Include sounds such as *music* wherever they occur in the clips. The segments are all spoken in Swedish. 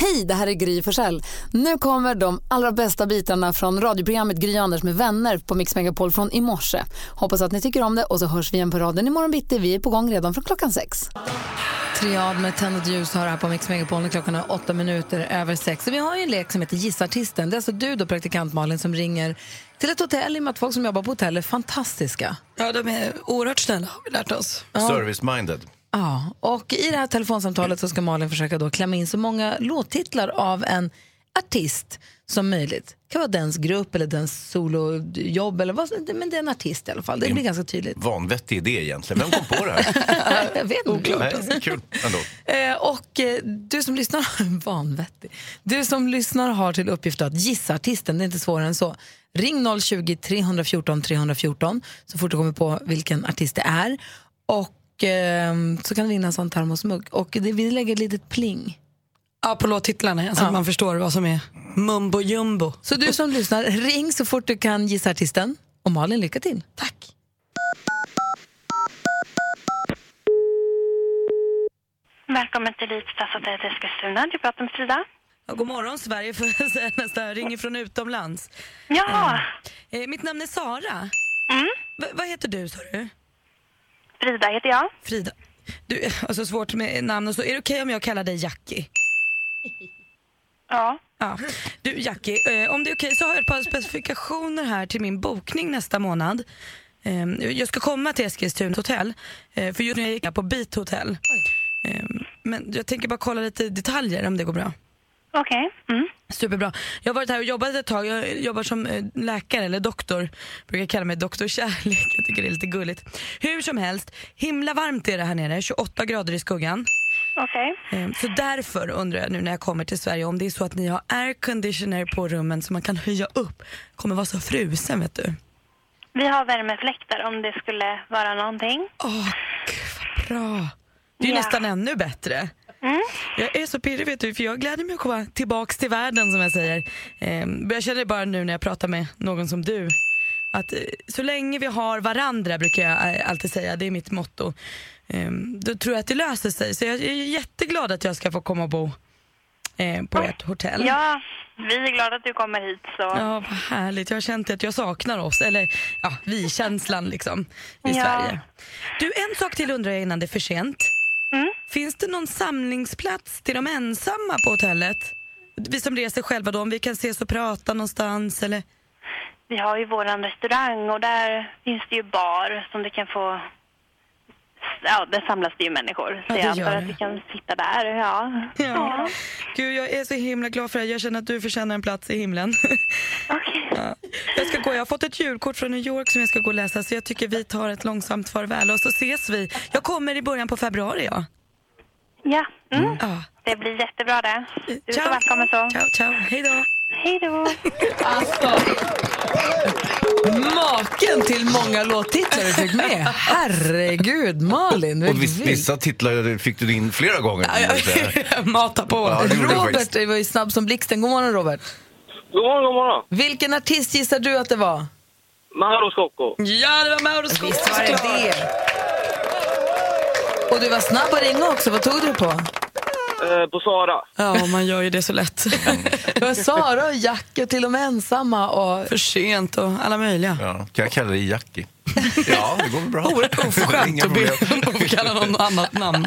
Hej, det här är Gry Forssell. Nu kommer de allra bästa bitarna från radioprogrammet Gry Anders med vänner på Mix Megapol från i morse. Hoppas att ni tycker om det och så hörs vi igen på raden imorgon bitti. Vi är på gång redan från klockan sex. Triad med tänd och ljus har här på Mix Megapol när klockan är åtta minuter över sex. Och vi har ju en lek som heter Gissa artisten. Det är alltså du då, praktikant Malin, som ringer till ett hotell i och med att folk som jobbar på hotell är fantastiska. Ja, de är oerhört snälla har vi lärt oss. Service-minded. Ja, och i det här telefonsamtalet så ska Malin försöka då klämma in så många låttitlar av en artist som möjligt. Det kan vara dens grupp eller dens solojobb, eller vad, men det är en artist i alla fall. Det blir ganska tydligt. Vanvettig idé egentligen. Vem kom på det här? *laughs* Jag vet inte. Nej, kul ändå. Eh, och eh, du som lyssnar, *laughs* vanvettig. Du som lyssnar har till uppgift att gissa artisten, det är inte svårare än så. Ring 020 314 314 så fort du kommer på vilken artist det är. Och eh, så kan du vinna en sån termosmugg. Och det, vi lägger ett litet pling. Ja, på låttitlarna, så att man förstår vad som är mumbo jumbo. Så du som lyssnar, ring så fort du kan gissa artisten. Och Malin, lycka till. Tack. Välkommen till Elitstadshotellet Eskilstuna. Du pratar med Frida. Ja, god morgon Sverige, får jag säga nästan. Jag ringer från utomlands. Ja, Eh, mitt namn är Sara. Mm. Va- vad heter du, sa du? Frida heter jag. Frida. Du, alltså svårt med namn och så. Är det okej om jag kallar dig Jackie? Ja. Ja. Du Jackie, eh, om det är okej så har jag ett par specifikationer här till min bokning nästa månad. Eh, jag ska komma till Eskilstuna hotell, eh, för just nu gick jag på Beat Hotel. Eh, men jag tänker bara kolla lite detaljer om det går bra. Okej. Mm. Superbra. Jag har varit här och jobbat ett tag. Jag jobbar som eh, läkare eller doktor. Brukar kalla mig doktor kärlek. Jag tycker det är lite gulligt. Hur som helst, himla varmt är det här nere. 28 grader i skuggan. Okej. Eh, Så därför undrar jag nu när jag kommer till Sverige om det är så att ni har air conditioner på rummen så man kan höja upp. Kommer vara så frusen vet du. Vi har värmefläktar om det skulle vara någonting. Åh, gud vad bra. Det är ju Ja. nästan ännu bättre. Mm. Jag är så pirrig vet du, för jag gläder mig att komma tillbaks till världen som jag säger. Eh, men jag känner bara nu när jag pratar med någon som du, att eh, så länge vi har varandra brukar jag eh, alltid säga, det är mitt motto. Eh, då tror jag att det löser sig. Så jag är jätteglad att jag ska få komma och bo eh, på ert hotell. Ja, vi är glada att du kommer hit. Så. Ja, vad härligt. Jag har känt att jag saknar oss, eller ja, vi-känslan liksom i Ja. Sverige. Du, en sak till undrar jag innan det är för sent. Finns det någon samlingsplats till de ensamma på hotellet? Vi som reser själva då, om vi kan ses och prata någonstans eller? Vi har ju våran restaurang och där finns det ju bar som du kan få... Ja, där samlas det ju människor. Ja, Så det jag antar att vi kan sitta där, ja. Ja. Gud, jag är så himla glad för det. Jag känner att du förtjänar en plats i himlen. *laughs* Okej. Ja. Jag ska gå. Jag har fått ett julkort från New York som jag ska gå och läsa så jag tycker vi tar ett långsamt farväl och så ses vi. Jag kommer i början på februari ja. Ja, mm. ja. det blir jättebra det. Du är Ciao. så välkommen så. Ciao, ciao. Hej då. Hej då. Maken till många låttitlar du fick med. Herregud, Malin. Och viss, vissa titlar fick du in flera gånger. *laughs* Mata på. Ja, Robert det var ju snabb som blixten. God morgon Robert. God morgon, god morgon. Vilken artist gissar du att det var? Mauro Scocco. Ja, det var Mauro Scocco. Visst var det det. Och du var snabb att ringa också. Vad tog du på? Eh, på Sara. Ja, man gör ju det så lätt. Det var Sara och Jackie och till och med ensamma. Och... För sent och alla möjliga. Ja, kan jag kalla dig Jackie? *laughs* Ja, det går väl bra. Oerhört *laughs* oförskämt att be problem. att kalla någon annat namn.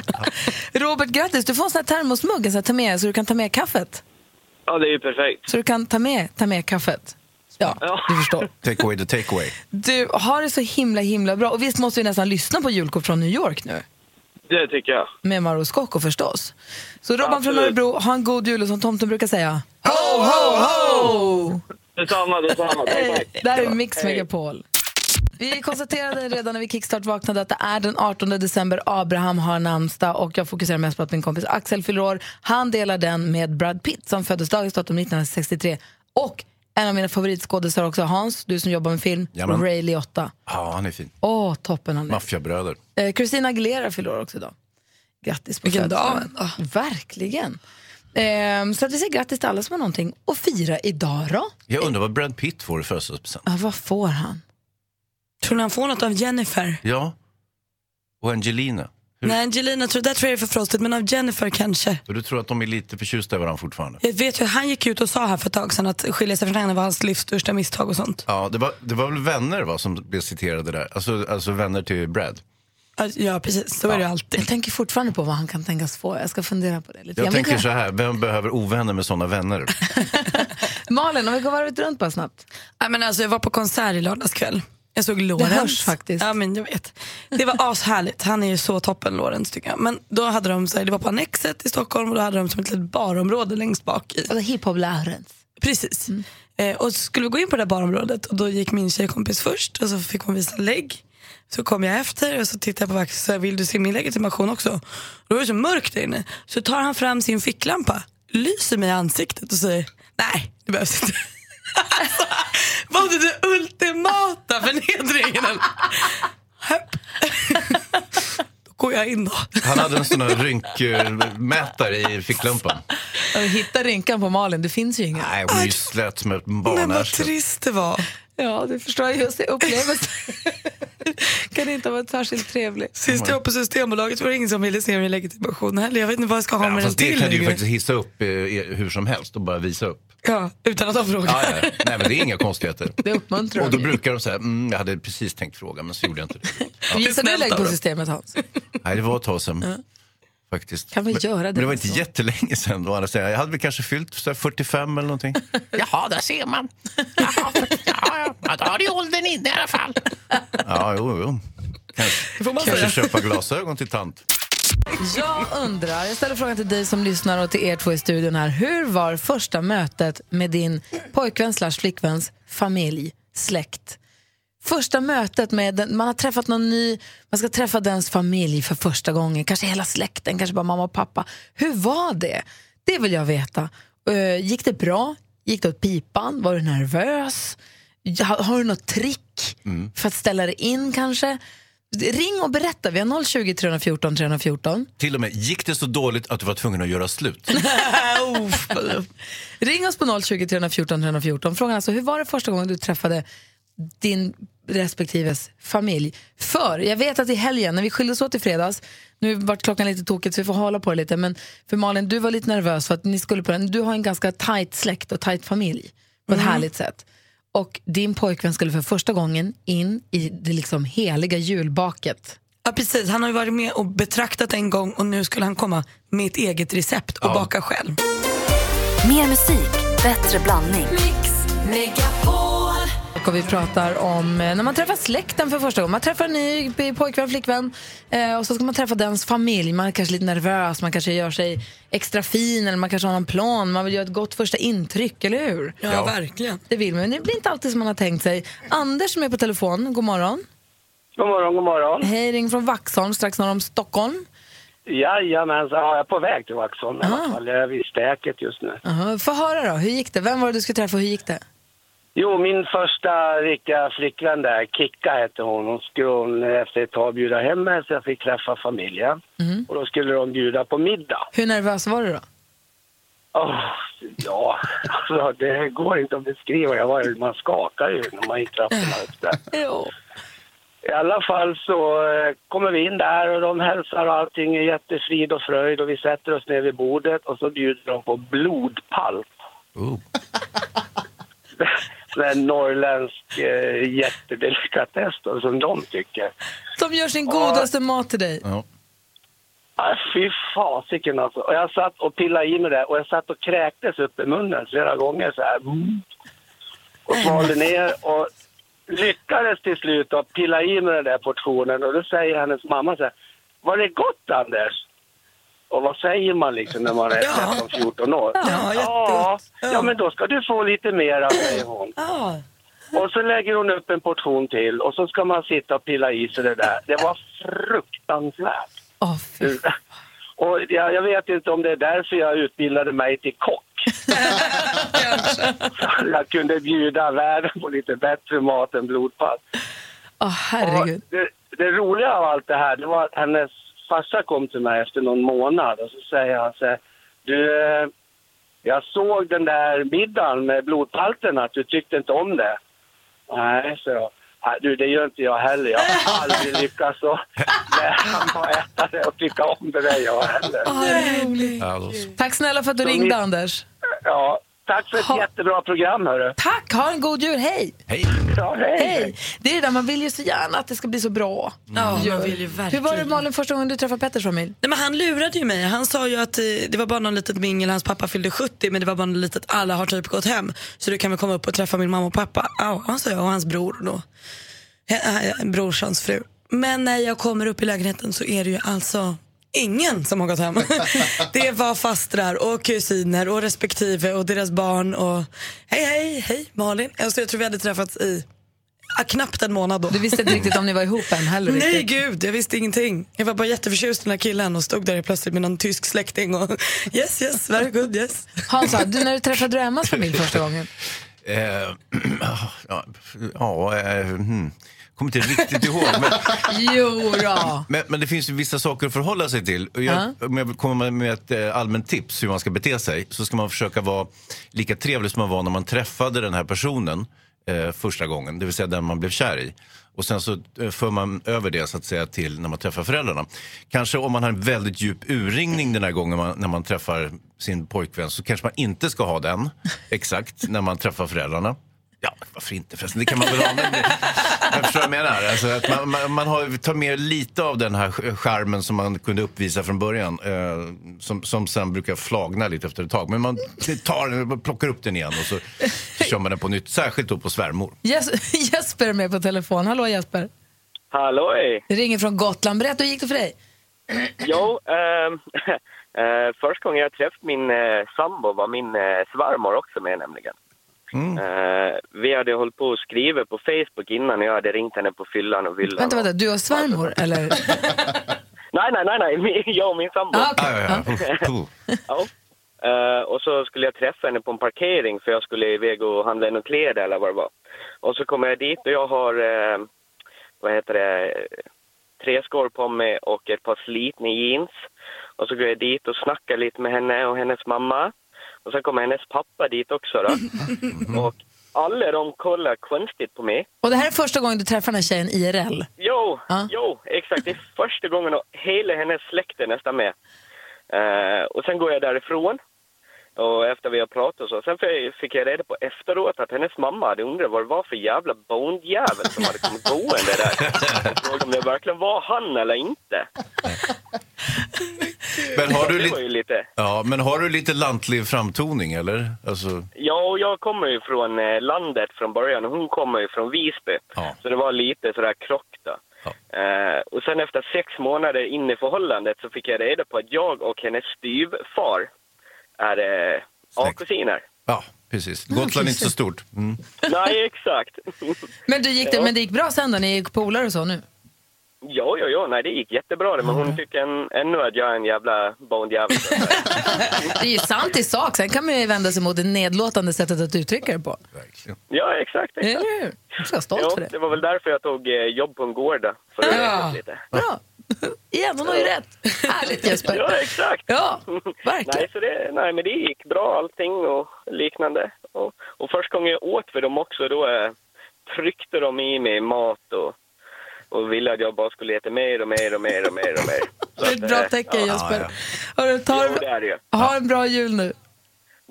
Robert, grattis. Du får en sån här termosmugg en sån här, ta med, så du kan ta med kaffet. Ja, det är ju perfekt. Så du kan ta med, ta med kaffet. Ja, Ja. du förstår. Take away the take away. Du har det så himla himla bra. Och visst måste vi nästan lyssna på julkort från New York nu? Det tycker jag. Med Mauro Scocco förstås. Så Robban från. Örebro, ha en god jul och som tomten brukar säga. Ho, ho, ho! Detsamma, detsamma. Tack, tack. *laughs* Där är Mix Megapol. Vi konstaterade redan när vi kickstart vaknade att det är den 18 december. Abraham har namnsdag och jag fokuserar mest på att min kompis Axel fyller år. Han delar den med Brad Pitt som föddes dagens datum 1963. Och En av mina favoritskådisar också, Hans, du som jobbar med film, Jajamän. Ray Liotta. Ja, han är fin. Åh, toppen han är. Maffiabröder. Eh, Christina Aguilera fyller också idag. Grattis på Vilken födelsedagen. Verkligen. Eh, så att vi säger grattis till alla som har någonting att fira idag då. Jag undrar vad Brad Pitt får i födelsedagspresent. Ja, vad får han? Tror ni han får något av Jennifer? Ja. Och Angelina. Nej, Angelina, tror, där tror jag det är för frostigt, men av Jennifer kanske. Och du tror att de är lite förtjusta i varandra fortfarande? Jag vet ju, han gick ut och sa här för ett tag sedan att skilja sig från henne var hans livs största misstag och sånt. Ja, det var, det var väl vänner va, som blev citerade där? Alltså, alltså vänner till Brad. Ja, precis. Så är det alltid. Jag tänker fortfarande på vad han kan tänkas få. Jag ska fundera på det lite. Jag grann. tänker Men- så här, vem behöver ovänner med sådana vänner? *laughs* Malin, om vi går varvet runt bara snabbt. Ja, men alltså, jag var på konsert i lördags kväll. Jag såg Lorentz. hörs faktiskt. Ja, men jag vet. Det var ashärligt. Han är ju så toppen, Lorentz tycker jag. Men då hade de, så här, det var på Annexet i Stockholm och då hade de som ett litet barområde längst bak i. Alltså hiphop Lärens. Precis. Eh, och så skulle vi gå in på det där barområdet och då gick min tjejkompis först och så fick hon visa lägg. Så kom jag efter och så tittade jag på Vax och sa, vill du se min legitimation också? Då var det så mörkt där inne. Så tar han fram sin ficklampa, lyser mig i ansiktet och säger, nej det behövs inte. *laughs* Var det det ultimata förnedringen? Då går jag in då. Han hade en sån här rynkmätare i ficklampan. Hitta rynkan på Malin, det finns ju ingen. Nej, hon är ju slät som ett Men vad trist det var. Ja, det förstår jag. Just det, upplevelsen kan inte ha varit särskilt trevlig. Sist jag var på Systembolaget var det ingen som ville se min legitimation heller. Jag vet inte vad jag ska ha Ja, med den fast det till. kan du ju faktiskt hissa upp eh, hur som helst och bara visa upp. Ja, utan att ha frågat. Ja, ja. Nej, men det är inga konstigheter. Det uppmuntrar Och då de. brukar de säga, mm, jag hade precis tänkt fråga men så gjorde jag inte det. *laughs* Ja. Visar du lägg på systemet Hans? *laughs* Nej, det var ett tag sedan. Faktiskt. Kan vi men, göra det men det var inte så? jättelänge sedan. Jag hade väl kanske fyllt så här 45 eller någonting. *laughs* Jaha, där ser man. Jaha, för- ja, ja. ja, då har du åldern inne i alla fall. Ja, jo, jo. Kanske, får man kanske köpa glasögon till tant. Jag undrar, jag ställer frågan till dig som lyssnar och till er två i studion här. Hur var första mötet med din pojkvän slash flickväns familj, släkt? Första mötet med, den, man har träffat någon ny, man ska träffa dens familj för första gången, kanske hela släkten, kanske bara mamma och pappa. Hur var det? Det vill jag veta. Eh, gick det bra? Gick det åt pipan? Var du nervös? Har, har du något trick för att ställa dig in kanske? Ring och berätta, vi har 020 314 314. Till och med, gick det så dåligt att du var tvungen att göra slut? *laughs* Ring oss på 020 314 314. Frågan är alltså, hur var det första gången du träffade din respektives familj? För jag vet att i helgen, när vi skildes åt i fredags, nu vart klockan lite tokigt så vi får hålla på det lite, men för Malin, du var lite nervös för att ni skulle på den. Du har en ganska tajt släkt och tajt familj på ett härligt sätt. Och din pojkvän skulle för första gången in i det liksom heliga julbaket. Ja, precis. Han har ju varit med och betraktat en gång och nu skulle han komma med ett eget recept och baka själv. Mer musik, bättre blandning. Och vi pratar om eh, när man träffar släkten för första gången. Man träffar en ny pojkvän, flickvän eh, och så ska man träffa dens familj. Man är kanske lite nervös, man kanske gör sig extra fin eller man kanske har någon plan. Man vill göra ett gott första intryck, eller hur? Ja, verkligen. Det vill man, men det blir inte alltid som man har tänkt sig. Anders som är på telefon, god morgon. God morgon, god morgon. Hej, ring från Vaxholm strax norr om Stockholm. Jajamensan, ja, jag är på väg till Vaxholm i Ah. alla fall. Jag är vid stäket just nu. Aha, Få höra då, hur gick det? Vem var det du skulle träffa och hur gick det? Jo, min första riktiga flickvän där, Kicka hette hon. Hon skulle hon efter ett tag bjuda hem mig så jag fick träffa familjen. Och då skulle de bjuda på middag. Hur nervös var du då? Åh, ja, alltså det går inte att beskriva. Jag var, man skakar ju när man gick trapporna upp där. *laughs* I alla fall så eh, kommer vi in där och de hälsar och allting är jättefrid och fröjd och vi sätter oss ner vid bordet och så bjuder de på blodpalt. Oh. *laughs* En norrländsk eh, jättedelikatess då, som de tycker. De gör sin godaste mat till dig. Ja. Ah, fy fasiken alltså. Och jag satt och pillade i mig det och jag satt och kräktes upp i munnen flera gånger så här. Mm. Och svalde ner och lyckades till slut att pilla i mig den där portionen och då säger hennes mamma så här. Var det gott Anders? Och vad säger man liksom när man är Ja. 13-14 år? Ja, ja, men då ska du få lite mera, säger hon. Ja. Och så lägger hon upp en portion till och så ska man sitta och pilla i sig det där. Det var fruktansvärt. *laughs* Och jag, jag vet inte om det är därför jag utbildade mig till kock. *laughs* Så *laughs* jag kunde bjuda världen på lite bättre mat än blodpalt. Åh, herregud. Det, det roliga av allt det här, det var att hennes farsa kom till mig efter någon månad och så säger han så här, du, eh, jag såg den där middagen med blodpalten att du tyckte inte om det. Nej, så jag. "Nej, Du, det gör inte jag heller. Jag har aldrig lyckats att lära mig att äta det och tycka om det där jag heller. Ja, då- Tack snälla för att du Så ringde, mitt- Anders. Ja, tack för ett Ha- jättebra program, hörru. Tack, ha en god jul. Hej! Hej! Ja, hej. Hej! Det är det där, man vill ju så gärna att det ska bli så bra. Ja, man vill ju Hur verkligen. var det Malin första gången du träffade Petters familj? Nej, men han lurade ju mig. Han sa ju att eh, det var bara någon litet mingel, hans pappa fyllde 70 men det var bara något litet, alla har typ gått hem. Så du kan väl komma upp och träffa min mamma och pappa. Ja, sa jag och hans bror då. Eh, eh, Brorsans fru. Men när jag kommer upp i lägenheten så är det ju alltså ingen som har gått hem. *laughs* det var fastrar och kusiner och respektive och deras barn och hej hej, hej Malin. Alltså, jag tror vi hade träffats i ja, knappt en månad då. Du visste inte riktigt om ni var ihop än heller? Nej riktigt. gud, jag visste ingenting. Jag var bara jätteförtjust i den här killen och stod där plötsligt med någon tysk släkting och *laughs* yes yes, very good yes. Hansa, du, när du träffade du Emmas familj första gången? Eh, *clears throat* ja, eh, hmm. Kommer inte riktigt ihåg. Men, *laughs* Jo då. men, men det finns ju vissa saker att förhålla sig till. Jag, Om jag kommer med ett eh, allmänt tips hur man ska bete sig så ska man försöka vara lika trevlig som man var när man träffade den här personen eh, första gången, det vill säga den man blev kär i. Och sen så eh, för man över det så att säga till när man träffar föräldrarna. Kanske om man har en väldigt djup urringning den här gången man, när man träffar sin pojkvän så kanske man inte ska ha den *laughs* exakt när man träffar föräldrarna. Ja, varför inte förresten? Det kan man väl ha. Men det, *laughs* jag förstår vad jag menar. Alltså att man, man, man har, tar med lite av den här charmen som man kunde uppvisa från början. Eh, som, som sen brukar flagna lite efter ett tag. Men man tar den, man plockar upp den igen och så, så kör man den på nytt. Särskilt då på svärmor. Jes- *laughs* Jesper är med på telefon. Hallå Jesper. Halloj! Det ringer från Gotland. Berätta, hur gick det för dig? Jo, ehm, *laughs* eh, första gången jag träffade min eh, sambo var min eh, svärmor också med nämligen. Eh, vi hade hållit på att skriva på Facebook innan jag hade ringt henne på fyllan och villan. Vänta, vänta, du har svärmor eller? *laughs* Nej, nej, nej, nej, jag och min sambo. Ah, okej. Ah, *laughs* ja. Eh, och så skulle jag träffa henne på en parkering för jag skulle iväg och handla några kläder eller vad det var. Och så kommer jag dit och jag har, eh, vad heter det, träskor på mig och ett par slitna jeans. Och så går jag dit och snackar lite med henne och hennes mamma. Och sen kommer hennes pappa dit också då. *laughs* och alla de kollar konstigt på mig. Och det här är första gången du träffar den här tjejen IRL? Jo, Ja. jo, exakt. Det är första gången och hela hennes släkt är nästan med. Eh, och sen går jag därifrån. Och efter vi har pratat och så. Sen fi- fick jag reda på efteråt att hennes mamma hade undrat vad det var för jävla bondjävel som hade kommit gående där. *laughs* Jag frågade om det verkligen var han eller inte. *laughs* Men har du det var ju lite, lite... ja, men har du lite lantlig framtoning eller? Alltså, Ja, och jag kommer ju från eh, landet från början och hon kommer ju från Visby. Ja. Så det var lite sådär krock då. Eh, och sen efter sex månader in i förhållandet så fick jag reda på att jag och hennes styvfar är eh. A-kusiner. ja, precis. Gotland är inte så stort. Mm. Nej, exakt. Men, du gick det, Ja. men det gick bra sen då? Ni är polare och så nu? Ja, ja, ja, nej det gick jättebra det, men hon tycker en, ännu att jag är en jävla bondjävel. *laughs* Det är ju sant i sak. Sen kan man ju vända sig mot det nedlåtande sättet att uttrycka det på. Verkligen. ja, exakt. exakt. Hur? Jag ska vara stolt Ja, för det. det var väl därför jag tog eh, jobb på en gård för att Ja. ja. lite. *laughs* Bra. Igen, hon har ju rätt. Härligt Jesper. Ja, exakt. Ja, *laughs* verkligen. Nej, så det, nej, men det gick bra allting och liknande. Och, och första gången jag åt för dem också, då eh, tryckte de i mig mat och, och ville att jag bara skulle äta mer och mer och mer och mer och mer. Så *laughs* Det är ett bra eh, tecken ja, Jesper. ja. Hörru, ta, Jo, det är det ju. ha en bra jul nu.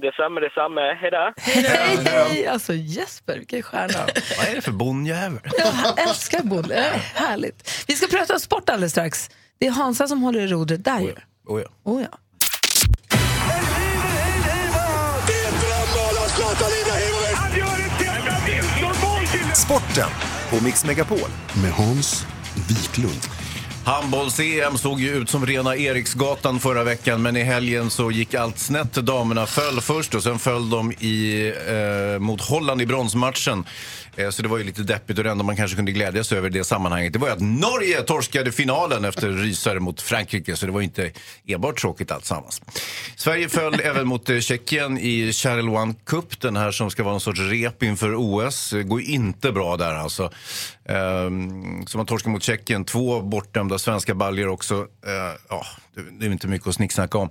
Detsamma, detsamma. Hejdå! Hej, hej! Alltså Jesper, vilken stjärna. Vad är det för bondjävel? Jag älskar Bolle. Det är Härligt. Vi ska prata om sport alldeles strax. Det är Hansa som håller i rodret där ju. Oh, ja. Oh, ja. Sporten på Mix Megapol. Med Hans Wiklund. Handbolls-EM såg ju ut som rena Eriksgatan förra veckan men i helgen så gick allt snett. Damerna föll först och sen föll de i, eh, mot Holland i bronsmatchen. Eh, Så det var ju lite deppigt och det enda man kanske kunde glädjas över i det sammanhanget det var ju att Norge torskade finalen efter *laughs* rysare mot Frankrike så det var inte enbart tråkigt alltsammans. Sverige föll *laughs* även mot eh, Tjeckien i Channel One Cup, den här som ska vara någon sorts rep inför OS. Det går inte bra där alltså. Ehm, som man torskar mot Tjeckien, två bortdömda svenska baljer också. Eh, ja, det- är inte mycket att snicksnacka om.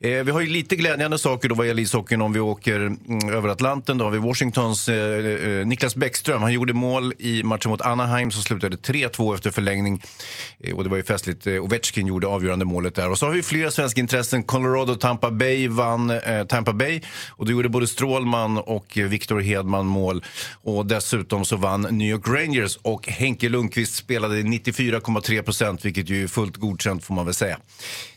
Eh, vi har ju lite glädjande saker då vad gäller ishockeyn om vi åker mm, över Atlanten. Då har vi Washingtons eh, eh Niklas Bäckström. Han gjorde mål i matchen mot Anaheim som slutade 3-2 efter förlängning. Och det var ju festligt. Eh, Ovechkin gjorde avgörande målet där. Och så har vi flera svenska intressen. Colorado Tampa Bay vann Tampa Bay. Och då gjorde både Strålman och Victor Hedman mål. Och dessutom så vann New York Rangers och Henke Lundqvist spelade 94,3 procent, vilket ju är fullt godkänt får man väl säga.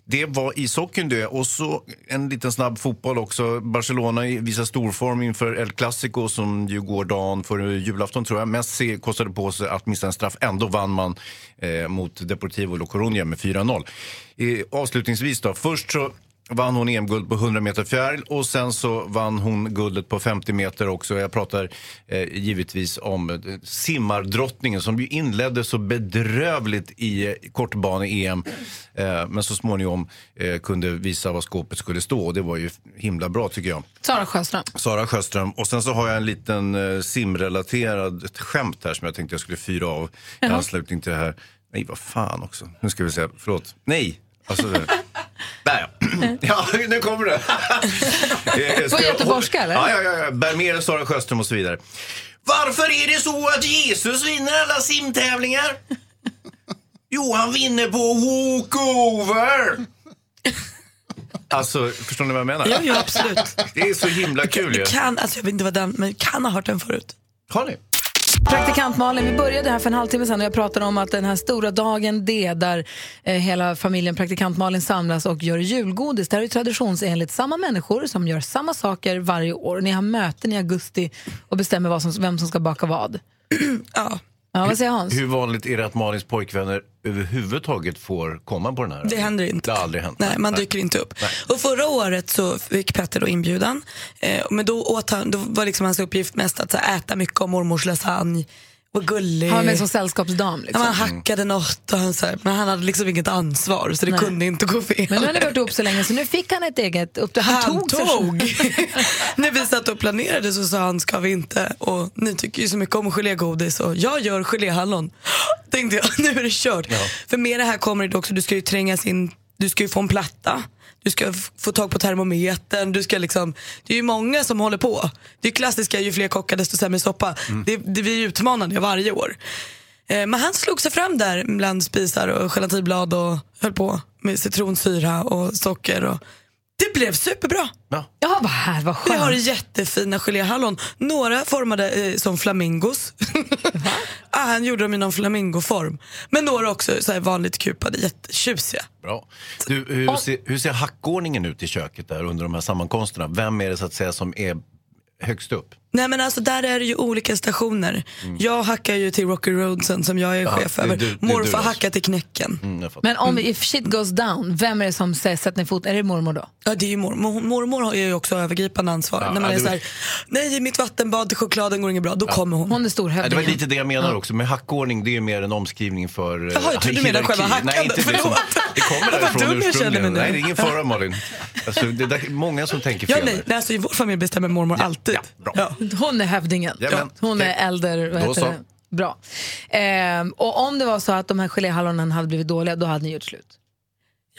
Det var ishockeyn det. Och så en liten snabb fotboll också. Barcelona visar storform inför El Clasico som ju går dagen före julafton tror jag. Messi kostade på sig att missa en straff. Ändå vann man eh, mot Deportivo La Coruña med 4-0. Eh, avslutningsvis då. Först så vann hon EM-guld på 100 meter fjäril och sen så vann hon guldet på 50 meter också. Jag pratar eh, givetvis om eh, simmardrottningen som ju inledde så bedrövligt i eh, kortbane-EM eh, men så småningom eh, kunde visa vad skåpet skulle stå och det var ju himla bra tycker jag. Sara Sjöström. Sara Sjöström. Och sen så har jag en liten eh, simrelaterad ett skämt här som jag tänkte jag skulle fyra av i anslutning till det här. Nej, vad fan också. Nu ska vi se. Förlåt. Nej. Alltså. *laughs* Där ja. *clears throat* ja, nu kommer det. *laughs* Eh, ska På göteborgska, eller? Ja, ja, ja. ja. Bär med dig Sara Sjöström och så vidare. Varför är det så att Jesus vinner alla simtävlingar? Jo, han vinner på walkover. Alltså, förstår ni vad jag menar? Ja, ja, absolut. Det är så himla kul ju. Kan, alltså jag vet inte vad den, men kan ha hört den förut. Har ni? Praktikant Malin, vi började här för en halvtimme sedan och jag pratade om att den här stora dagen D där eh, hela familjen Praktikant Malin samlas och gör julgodis. Det här är ju traditionsenligt samma människor som gör samma saker varje år. Ni har möten i augusti och bestämmer vad som, vem som ska baka vad. *clears throat* ja ja, vad säger Hans? Hur vanligt är det att Malins påjkvänner överhuvudtaget får komma på den här? Det händer inte. Det har aldrig hänt. Nej, man dyker inte upp. Och förra året så fick Petter då inbjudan. Eh, men då, åt han, då var liksom hans uppgift mest att så, här, äta mycket av mormors lasagne. Och gullig. Han var med som sällskapsdam. Liksom. Ja, han hackade något, och han, så här, men han hade liksom inget ansvar så det Nej. kunde inte gå fel. Men nu har ni varit ihop så länge så nu fick han ett eget uppdrag. Han, Han tog, tog. *laughs* När vi satt och planerade så sa han, ska vi inte? Och ni tycker ju så mycket om gelégodis och jag gör geléhallon. *gasps* Tänkte jag, *laughs* nu är det kört. För med det här kommer det också, du ska ju trängas in, du ska ju få en platta. Du ska få tag på termometern, du ska liksom, det är ju många som håller på. Det är klassiska, ju fler kockar desto sämre soppa. Det, det, vi utmanade varje år. Eh, Men han slog sig fram där bland spisar och gelatinblad och höll på med citronsyra och socker. Och det blev superbra. Ja. Ja, vad här, vad Vi skönt. har jättefina geléhallon. Några formade eh, som flamingos. ah, *laughs* han gjorde dem i någon flamingoform. Men några också så här vanligt kupade, jättetjusiga. Bra. Du, hur, ser, hur ser hackordningen ut i köket där under de här sammankomsterna? Vem är det så att säga som är högst upp? Nej men alltså där är det ju olika stationer. Jag hackar ju till Rocky Roadsen som jag är Mm. Ja, chef över. du- du Morfar alltså. hackar till knäcken. Mm. Men om if shit goes down, vem är det som säger sätt ner foten? Är det mormor då? Ja det är ju mormor. Mormor har ju också övergripande ansvar. Ja, När man ja, är det- så här, nej mitt vattenbad till chokladen går inget bra, då kommer hon. Hon är Ja, det storhövdingen. var lite det jag menar också. Med hackordning, det är mer en omskrivning för eh, Jaha, jag trodde du menade själva Nej, inte det, som, hackandet, det kommer därifrån ursprungligen. Nej, det är ingen fara Malin. Alltså, det är många som tänker Ja, fel. nej, där. nej, alltså, I vår familj bestämmer mormor alltid. bra. Ja. *laughs* Hon är hövdingen. Jajamän. Hon är äldre. Vad heter det? Bra. Ehm, och om det var så att de här geléhallonen hade blivit dåliga, då hade ni gjort slut.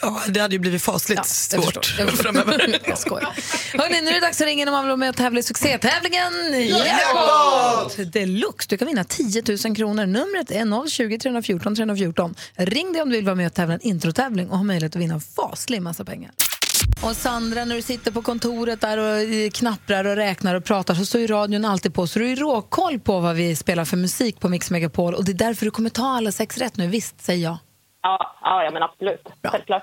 ja, det hade ju blivit fasligt jag svårt. Jag *laughs* förstår. framöver. *laughs* Jag skojar. Hörrni, nu är det dags att ringa om man vill vara med och tävla i succétävlingen Jackpot Deluxe. Du kan vinna 10 000 kronor. Numret är 020 314 314. Ring dig om du vill vara med och tävla en introtävling och ha möjlighet att vinna en faslig massa pengar. Och Sandra, när du sitter på kontoret där och eh, knapprar och räknar och pratar så står ju radion alltid på så du har råkoll på vad vi spelar för musik på Mix Megapol och det är därför du kommer ta alla sex rätt nu. Visst, säger jag. Ja, ja, men absolut. Självklart.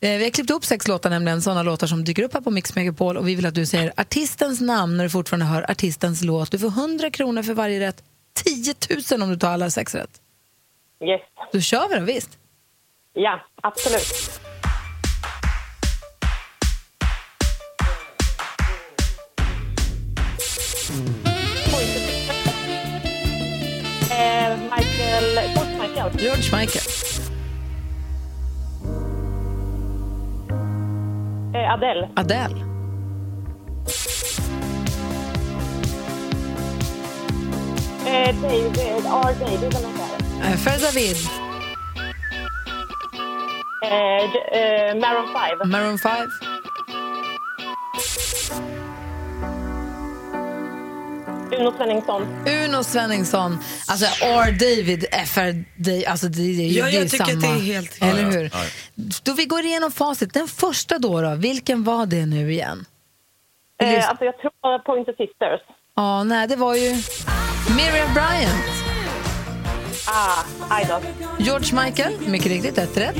Eh, Vi har klippt upp sex låtar, nämligen sådana låtar som dyker upp här på Mix Megapol och vi vill att du säger artistens namn när du fortfarande hör artistens låt. Du får 100 kronor för varje rätt, 10 000 om du tar alla sex rätt. Yes. Då kör vi då, visst? Ja, absolut. Michael. George Michael. Eh, Adele. Adele. Eh, David, R. David eller där. Eh, David. Eh, eh, Maroon 5. Maroon 5. Uno Svenningsson. Uno Svenningsson. Alltså R. David, FR David. Alltså det, det, Ja, det jag är tycker samma. att det är helt- Eller Ja, ja. hur? Ja, Då vi går igenom facit. Den första då, då vilken var det nu igen? Eh, alltså jag tror det var Pointer Sisters. Ja, nej, det var ju Miriam Bryant. Ah, aj då. George Michael, mycket riktigt, ett rätt.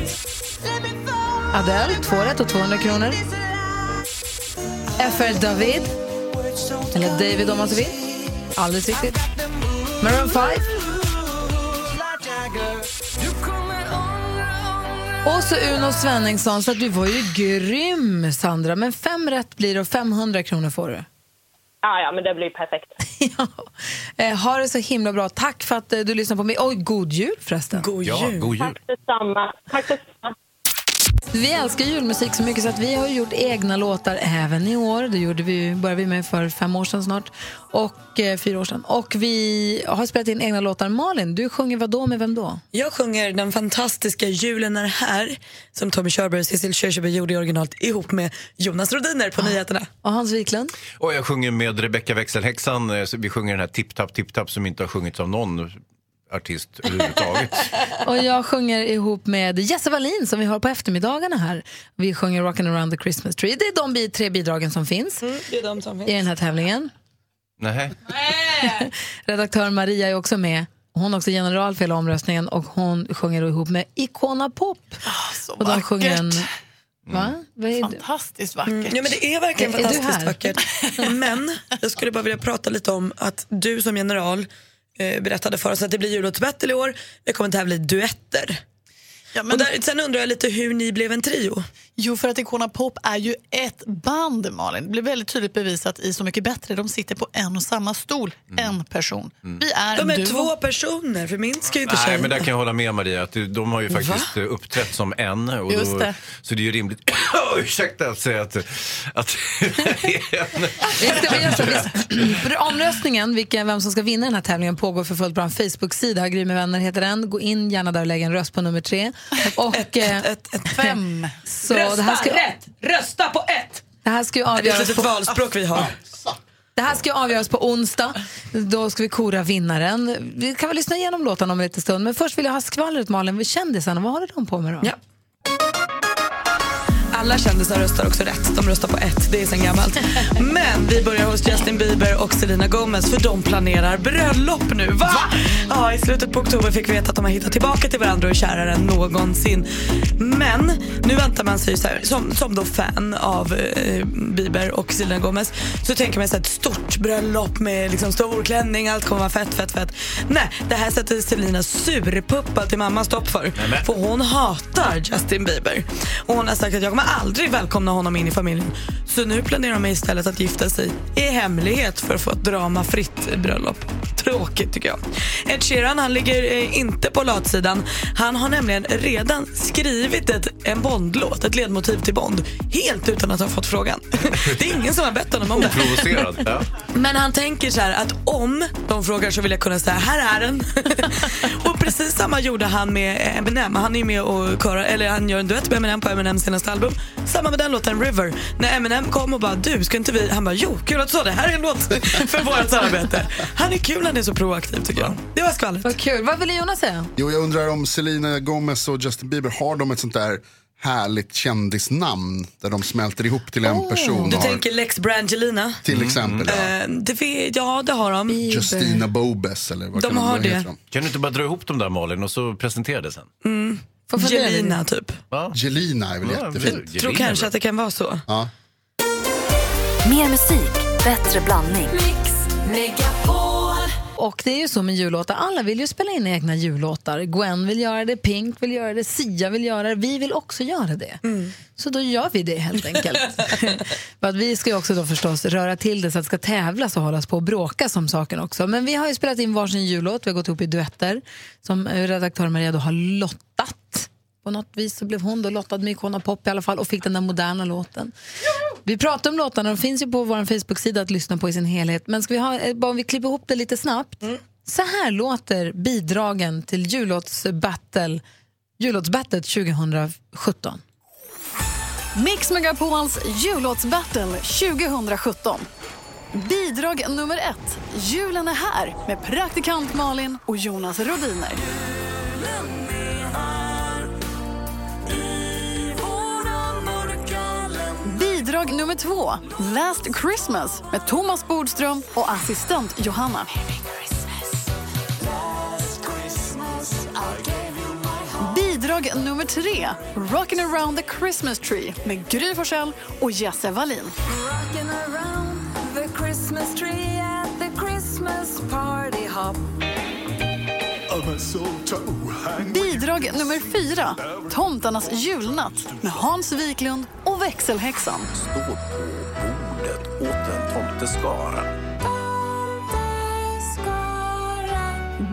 Adele, två rätt och 200 kronor. FR David, eller David om man så vill. Alldeles riktigt. Maroon 5. Och så Uno Svenningsson, så att du var ju grym Sandra. Men fem rätt blir det och 500 kronor får du. Ah, ja, men det blir perfekt. *laughs* Eh, ha det så himla bra. Tack för att eh, du lyssnade på mig. Oj, god jul förresten. God Ja, god jul. Tack detsamma. Tack detsamma. Vi älskar julmusik så mycket så att vi har gjort egna låtar även i år. Det gjorde vi, började vi med för fem år sedan snart. Och eh, fyra år sedan. Och vi har spelat in egna låtar. Malin, du sjunger vad då med vem då? Jag sjunger den fantastiska Julen är här som Tommy Körberg och Cecil Kyrkjebø gjorde i originalet ihop med Jonas Rodiner på nyheterna. Och Hans Wiklund? Och jag sjunger med Rebecca Växelhäxan. eh, Vi sjunger den här Tipp Tapp Tipp Tapp som inte har sjungits av någon artist överhuvudtaget. *laughs* Och jag sjunger ihop med Jesse Wallin som vi har på eftermiddagarna här. Vi sjunger Rockin' around the Christmas tree. Det är de tre bidragen som finns Det är de som i den här tävlingen. Nej. *laughs* Redaktör Maria är också med. Hon är också general för hela omröstningen och hon sjunger ihop med Icona Pop. Så och de sjunger en... Va? Vad är det? Fantastiskt vackert. Mm, ja, men det är verkligen Är- fantastiskt vackert. Men jag skulle bara vilja prata lite om att du som general Eh, berättade för oss att det blir jullåtsbattle i år. Vi kommer tävla i duetter. Ja, men- och där, sen undrar jag lite hur ni blev en trio. Jo, för att Icona Pop är ju ett band, Malin. Det blir väldigt tydligt bevisat i Så mycket bättre. De sitter på en och samma stol, en person. Vi är De är duo. två personer, för min ska ju inte Nej, men där kan jag hålla med Maria. Att de har ju faktiskt Va? eh, uppträtt som en. Och Just då, det. Så det är ju rimligt, *coughs* ursäkta att säga att, att *laughs* Omröstningen, vilken, vem som ska vinna den här tävlingen, pågår för fullt på en Facebook-sida. Gry med vänner heter den. Gå in gärna där och lägg en röst på nummer tre. Och, eh, Fem. så Rösta det här ska, rätt! Rösta på ett! Det här ska ju Det är ett avgöras litet på, valspråk vi har. det här ska ju avgöras på onsdag. Då ska vi kora vinnaren. Vi kan väl lyssna igenom låtarna om en liten stund. Men först vill jag ha skvallret Malin. Kändisarna, vad håller de på med då? Ja. Alla kändisar röstar också rätt. De röstar på ett, det är sen gammalt. Men vi börjar hos Justin Bieber och Selena Gomez för de planerar bröllop nu. Va? Ja, I slutet på oktober fick vi veta att de har hittat tillbaka till varandra och är kärare än någonsin. Men nu väntar man sig, så här, som, som då fan av eh, Bieber och Selena Gomez, så tänker man sig ett stort bröllop med liksom stor klänning, allt kommer vara fett, fett, fett. Nej, det här sätter Selena surpuppa till mamma stopp för. För hon hatar Justin Bieber. Och hon har sagt att jag kommer aldrig välkomna honom in i familjen. Så nu planerar de istället att gifta sig i hemlighet för att få ett dramafritt bröllop. Tråkigt tycker jag. Ed Sheeran han ligger eh, inte på latsidan. Han har nämligen redan skrivit ett, en Bond-låt, ett ledmotiv till Bond. Helt utan att ha fått frågan. *laughs* Det är ingen som har bett honom om det. *laughs* Men han tänker så här att om de frågar så vill jag kunna säga här är den. *laughs* precis samma gjorde han med Eminem. Han är med och körar, eller han gör en duett med Eminem på Eminems senaste album. Samma med den låten River. När Eminem kom och bara du ska inte vi? Han bara jo kul att du sa det. Här är en låt *laughs* för vårt samarbete. Han är kul, han är så proaktiv tycker jag. Det var skvallret. Vad kul. Vad ville Jonas säga? Jo, jag undrar om Selena Gomez och Justin Bieber, har de ett sånt där härligt kändisnamn där de smälter ihop till en person? Du har, tänker Lex Brangelina? till exempel ja. Eh, det, ja, det har de. Justina Bobes eller vad De kan har vad det. heter de? Kan du inte bara dra ihop dem där Malin och så presentera det sen? Mm. Jelina typ. Ja. Jelina är väl Ja, jättefint. Jag tror kanske att det kan vara så. Ja. Mer musik, bättre blandning. Och det är ju så med jullåtar, alla vill ju spela in egna jullåtar. Gwen vill göra det, Pink vill göra det, Sia vill göra det, vi vill också göra det. Så då gör vi det helt enkelt. *laughs* För vi ska ju också då förstås röra till det så att det ska tävlas och hållas på och bråkas om saken också. Men vi har ju spelat in varsin jullåt, vi har gått ihop i duetter som eh, redaktör Maria då har lottat. På något vis så blev hon då lottad med Icona Pop i alla fall och fick den där moderna låten. Vi pratar om låtarna, de finns ju på vår Facebook-sida att lyssna på i sin helhet. Men ska vi ha, eh, bara om vi klipper ihop det lite snabbt. Så här låter bidragen till jullåtsbattle, jullåtsbattlet 2017. Mix Megapols jullåtsbattle 2017. Bidrag nummer ett. Julen är här med praktikant Malin och Jonas Rodiner. Bidrag nummer två. Last Christmas med Thomas Bodström och assistent Johanna. Bidrag nummer tre. Rockin' around the Christmas tree med Gry Forssell och Jesse Wallin. Rockin' around the Christmas tree at the Christmas party hop. Bidrag nummer fyra. Tomtarnas julnatt med Hans Wiklund och växelhäxan. Står på bordet åt en tomteskara.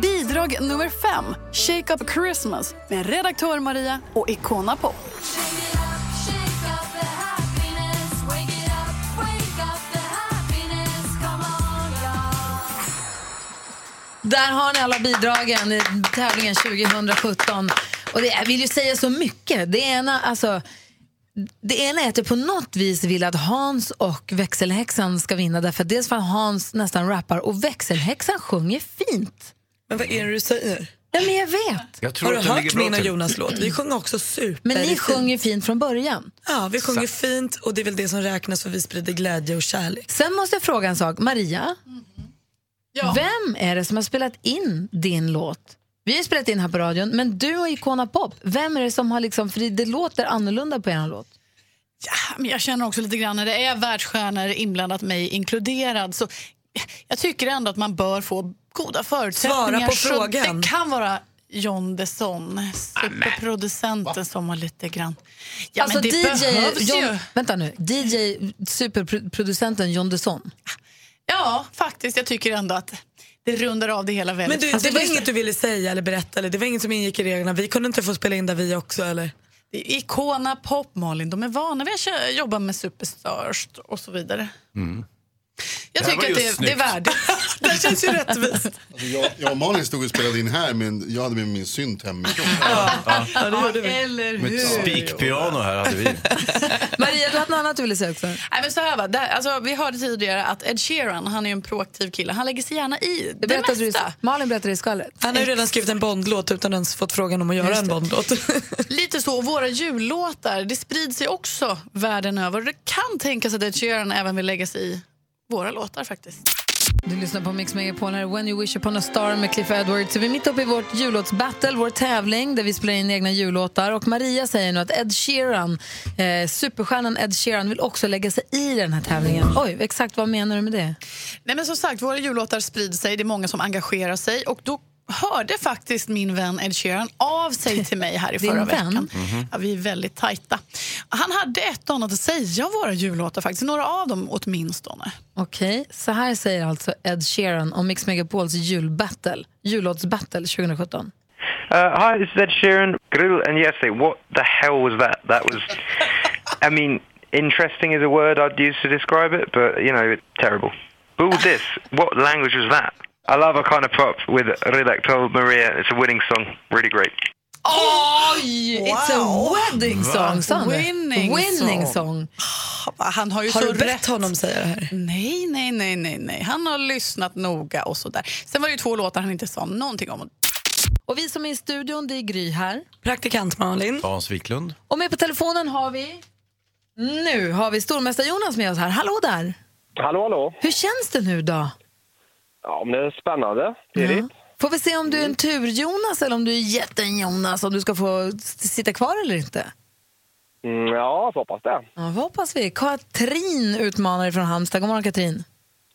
Bidrag nummer fem. Shake Up Christmas med redaktör Maria och Icona Pop. Där har ni alla bidragen i tävlingen 2017. Och det, jag vill ju säga så mycket. Det ena, alltså, det ena är att jag på något vis vill att Hans och växelhäxan ska vinna. Därför att dels för att Hans nästan rappar och växelhäxan sjunger fint. Men vad är det du säger? Ja, men jag vet. Jag tror Har du hört min och till. Jonas låt? Vi sjunger också super. Men ni sjunger fint från början. Ja, vi sjunger fint och det är väl det som räknas för vi sprider glädje och kärlek. Sen måste jag fråga en sak. Maria, vem är det som har spelat in din låt? Vi har spelat in här på radion, men du och Icona Pop, vem är det som har liksom, för det, låter annorlunda på er låt. Men jag känner också lite grann när det är världsstjärnor inblandat, mig inkluderad, så jag tycker ändå att man bör få goda förutsättningar. Svara på Så frågan. Det kan vara John Desson, superproducenten som har lite grann... Ja, alltså men det DJ, behövs John, ju. vänta nu, DJ superproducenten John Desson. Ja, faktiskt. Jag tycker ändå att det rundar av det hela Men väldigt du, fint. det var inget du ville säga eller berätta? Eller det var inget som ingick i reglerna? Vi kunde inte få spela in där vi också eller? Icona Pop, Malin. De är vana vid att jobba med superstars och så vidare. Jag Det tycker att det, det är värdigt. *laughs* det känns ju rättvist. Alltså jag, jag och Malin stod och spelade in här, men jag hade med min synt hemifrån. Ja, det gjorde vi. Eller Med ett spikpiano här hade vi. *laughs* Maria, du hade något annat du ville säga också? Nej, men så här va, där, alltså, vi hörde tidigare att Ed Sheeran, han är ju en proaktiv kille, han lägger sig gärna i det, berättade du- mesta. Malin berättade i skvallret. Han har ju redan skrivit en Bondlåt utan ens fått frågan om att göra en det. Bondlåt. *laughs* Lite så, och våra jullåtar, det sprids sig också världen över. Det kan tänkas att Ed Sheeran även vill lägga sig i våra låtar faktiskt. Du lyssnar på Mix Megapol här, When you wish upon a star med Cliff Edwards. Så vi är mitt uppe i vårt jullåtsbattle, vår tävling där vi spelar in egna jullåtar. Och Maria säger nu att Ed Sheeran, eh, superstjärnan Ed Sheeran vill också lägga sig i den här tävlingen. Oj, exakt vad menar du med det? Nej, men som sagt, våra jullåtar sprider sig, det är många som engagerar sig och då hörde faktiskt min vän Ed Sheeran av sig till mig här i förra vän? veckan. Ja, vi är väldigt tajta. Han hade ett och annat att säga om våra jullåtar, faktiskt. några av dem åtminstone. Okej, så här säger alltså Ed Sheeran om Mix Megapols julbattle, jullåtsbattle 2017. Uh, hi, this is Ed Sheeran. Grill and Jesse, what the hell was that? That was, I mean, interesting is a word I'd use to describe it, but, you know, terrible. Boo this. What language was that? I love a kind of pop with Redactor Maria. It's a winning song. Really great. Oj! It's a wedding song, sa han? Winning, Winning song. song. Han har ju Har så du bett rätt. honom säga det här? Nej, nej, nej, nej, nej. Han har lyssnat noga och sådär. Sen var det ju två låtar han inte sa någonting om. Och vi som är i studion, det är Gry här. Praktikant Malin. Hans Wiklund. Och med på telefonen har vi... Nu har vi stormästare Jonas med oss här. Hallå där! Hallå, hallå. Hur känns det nu då? Ja, men det är spännande. Pirrigt. Får vi se om du är en tur-Jonas eller om du är jätten-Jonas, om du ska få sitta kvar eller inte? Mm, ja, jag hoppas det. Ja, vad hoppas vi. Katrin utmanar från Halmstad. God morgon Katrin.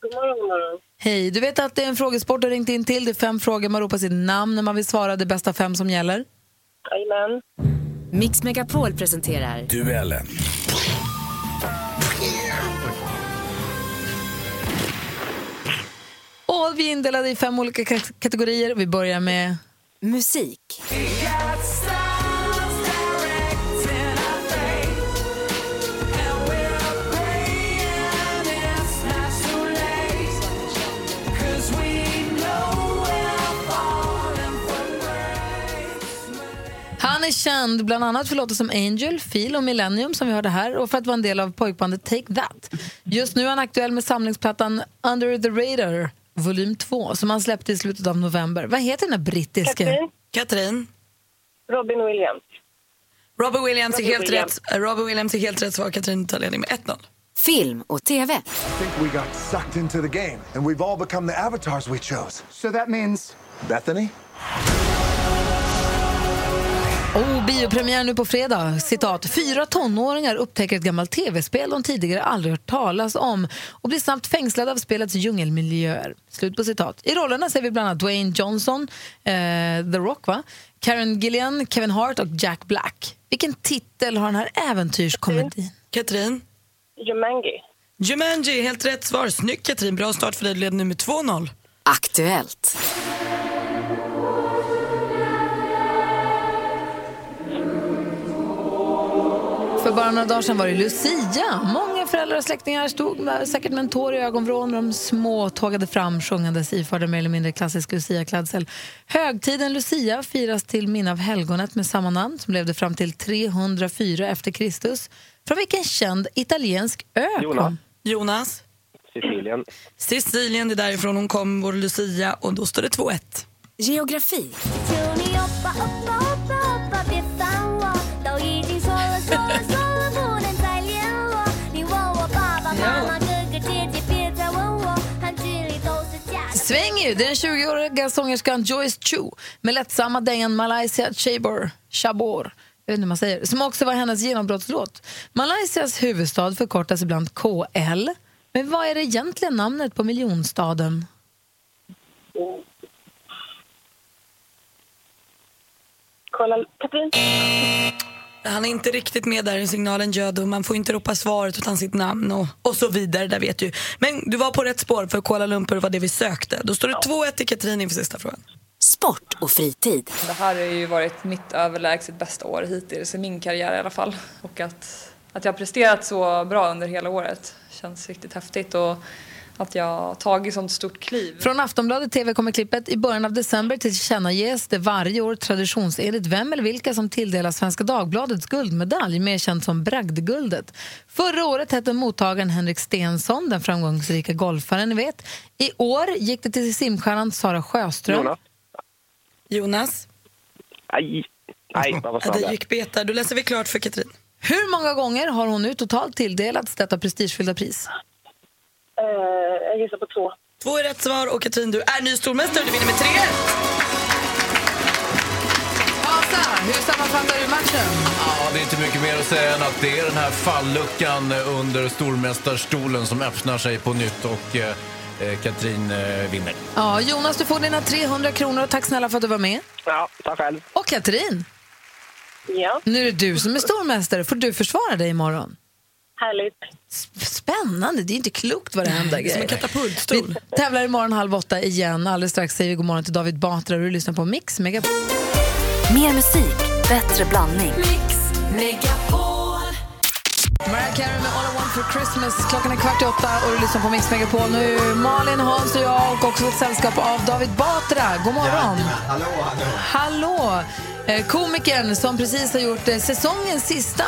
God morgon, god morgon. Hej, du vet att det är en frågesport du har ringt in till. Det är fem frågor, man ropar sitt namn när man vill svara. Det bästa fem som gäller. Jajamän. Mix Megapol presenterar Duellen. Och vi är indelade i fem olika kategorier. Vi börjar med musik. Han är känd bland annat för låtar som Angel, Feel och Millennium som vi hörde här och för att vara en del av pojkbandet Take That. Just nu är han aktuell med samlingsplattan Under the Radar volym 2 som han släppte i slutet av november. Vad heter den här brittiska? Katrin. Katrin. Robin Williams. Robbie Williams är helt Williams. rätt. Robbie Williams är helt rätt svar. Katrin tar ledning med 1-0. Film och TV. I think we got sucked into the game, and we've all become the avatars we chose. So that means Bethany? Oh, biopremiär nu på fredag. Citat. Fyra tonåringar upptäcker ett gammalt tv-spel de tidigare aldrig hört talas om och blir snabbt fängslade av spelets djungelmiljöer. Slut på citat. I rollerna ser vi bland annat Dwayne Johnson, eh, The Rock, va? Karen Gillian, Kevin Hart och Jack Black. Vilken titel har den här äventyrskomedin? Katrin. Jumanji. Jumanji, helt rätt svar. Snyggt Katrin, bra start för dig. Du leder nu med 2-0. Aktuellt. För bara några dagar sedan var det Lucia. Många föräldrar och släktingar stod med, säkert med en tår i ögonvrån när de små tågade fram sjungandes iförda mer eller mindre klassisk Lucia-klädsel. Högtiden Lucia firas till minne av helgonet med samma namn som levde fram till 304 efter Kristus. Från vilken känd italiensk ö Jonas. kom? Jonas. Sicilien. Sicilien, det är därifrån hon kom, vår Lucia. Och då står det 2-1. Geografi. Svänger ju. Det är den 20-åriga sångerskan Joyce Chu med lättsamma dängan Malaysia Chabor, Chabor jag vet inte hur man säger, som också var hennes genombrottslåt. Malaysias huvudstad förkortas ibland KL. Men vad är det egentligen namnet på miljonstaden? Kolla, Katrin. Han är inte riktigt med där i signalen ljöd och man får inte ropa svaret utan sitt namn och, och så vidare, där vet du. Men du var på rätt spår för Kuala Lumpur var det vi sökte. Då står det 2-1 till Katrin inför sista frågan. Sport och fritid. Det här har ju varit mitt överlägset bästa år hittills i min karriär i alla fall. Och att, att jag har presterat så bra under hela året känns riktigt häftigt och att jag har tagit sånt stort kliv. Från Aftonbladet TV kommer klippet. I början av december tillkännages det varje år traditionsenligt vem eller vilka som tilldelas Svenska Dagbladets guldmedalj, mer känd som Bragdguldet. Förra året hette mottagaren Henrik Stensson, den framgångsrika golfaren ni vet. I år gick det till simstjärnan Sara Sjöström. Jonas. Jonas. Nej, nej, vad var Ja, det gick beta. Då läser vi klart för Katrin. Hur många gånger har hon nu totalt tilldelats detta prestigefyllda pris? Eh, jag gissar på två. Två är rätt svar och Katrin, du är ny stormästare. Du vinner med 3 Asa, hur sammanfattar du matchen? Ja, det är inte mycket mer att säga än att det är den här falluckan under stormästarstolen som öppnar sig på nytt och eh, eh, Katrin eh, vinner. Ja, Jonas, du får dina 300 kronor och tack snälla för att du var med. Ja, tack själv. Och Katrin, Ja, nu är det du som är stormästare. Får du försvara dig imorgon? Härligt. Spännande, det är inte klokt vad det händer Det är som en katapultstol. Vi tävlar imorgon halv åtta igen. Alldeles strax säger vi god morgon till David Batra och du lyssnar på Mix Megapol. Mer musik, bättre blandning. Mariah Carey med All I Want For Christmas. Klockan är kvart i åtta och du lyssnar på Mix Megapol. Nu Malin, Hans och jag och också ett sällskap av David Batra. God morgon! Hallå, hallå. Hallå! Eh, Komikern som precis har gjort eh, säsongens sista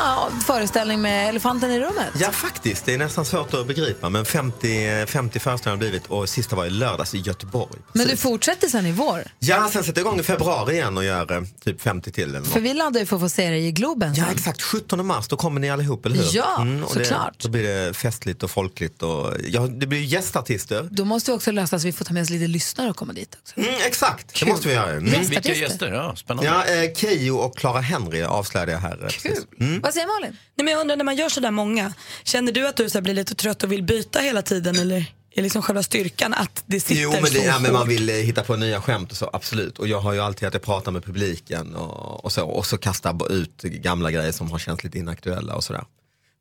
föreställning med Elefanten i rummet. Ja, faktiskt. Det är nästan svårt att begripa. Men 50, 50 föreställningar har det blivit och sista var i lördags i Göteborg. Men du fortsätter sen i vår. Ja, sen sätter jag igång i februari igen och gör eh, typ 50 till. Eller något. För vi laddar ju för att få se dig i Globen Ja, exakt. 17 mars, då kommer ni allihop, eller hur? Ja, det, såklart. Då blir det festligt och folkligt. Och, ja, det blir gästartister. Då måste vi också lösa så vi får ta med oss lite lyssnare och komma dit också. Mm, exakt, Kul. det måste vi göra. Mm. Gästartister. Vilka gäster? Ja, spännande. Ja, eh, Keyyo och Clara Henry avslöjade jag här. eh. Mm. Vad säger Malin? Nej, men jag undrar, när man gör så där många, känner du att du så blir lite trött och vill byta hela tiden eller är liksom själva styrkan att det sitter Jo, men, det, så ja, men man vill eh, hitta på nya skämt och så, absolut. Och jag har ju alltid att jag pratar med publiken och, och så. Och så kastar ut gamla grejer som har känts lite inaktuella och sådär.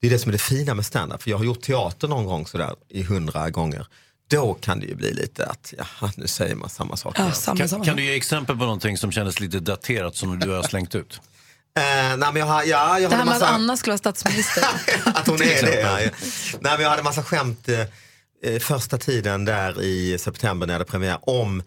Det är det som är det fina med stand-up. För jag har gjort teater någon gång sådär i hundra gånger. Då kan det ju bli lite att, jaha, nu säger man samma sak. kan, kan du ge exempel på någonting som kändes lite daterat som du har slängt ut? *laughs* Eh, nej, men jag har, ja, jag Det här med massa... att Anna skulle vara statsminister. *laughs* att hon är det. Ja. Nej, men jag hade massa skämt eh, eh, första tiden där i september när jag hade premiär om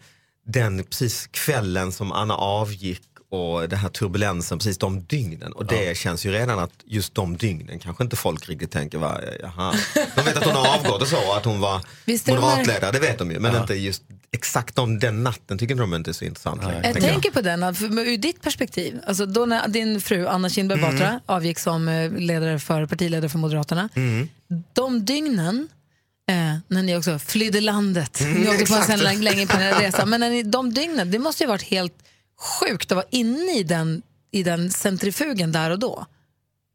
den precis kvällen som Anna avgick och den här turbulensen, precis de dygnen. Och det känns ju redan att just de dygnen kanske inte folk riktigt tänker, va, jaha. De vet att hon har avgått och så, att hon var Visst moderatledare, det vet de ju. Men inte just exakt om den natten tycker de inte är så intressant längre. Jag tänker tänker på den, för- ur ditt perspektiv, alltså då när din fru Anna Kinberg Mm. Batra avgick som eh, ledare för, partiledare för Moderaterna, Mm. de dygnen Eh, när ni också flydde landet. Mm, ni åkte på en länge på en resa. Men när ni, de dygnen, det måste ju ha varit helt sjukt att vara inne i den, i den centrifugen där och då.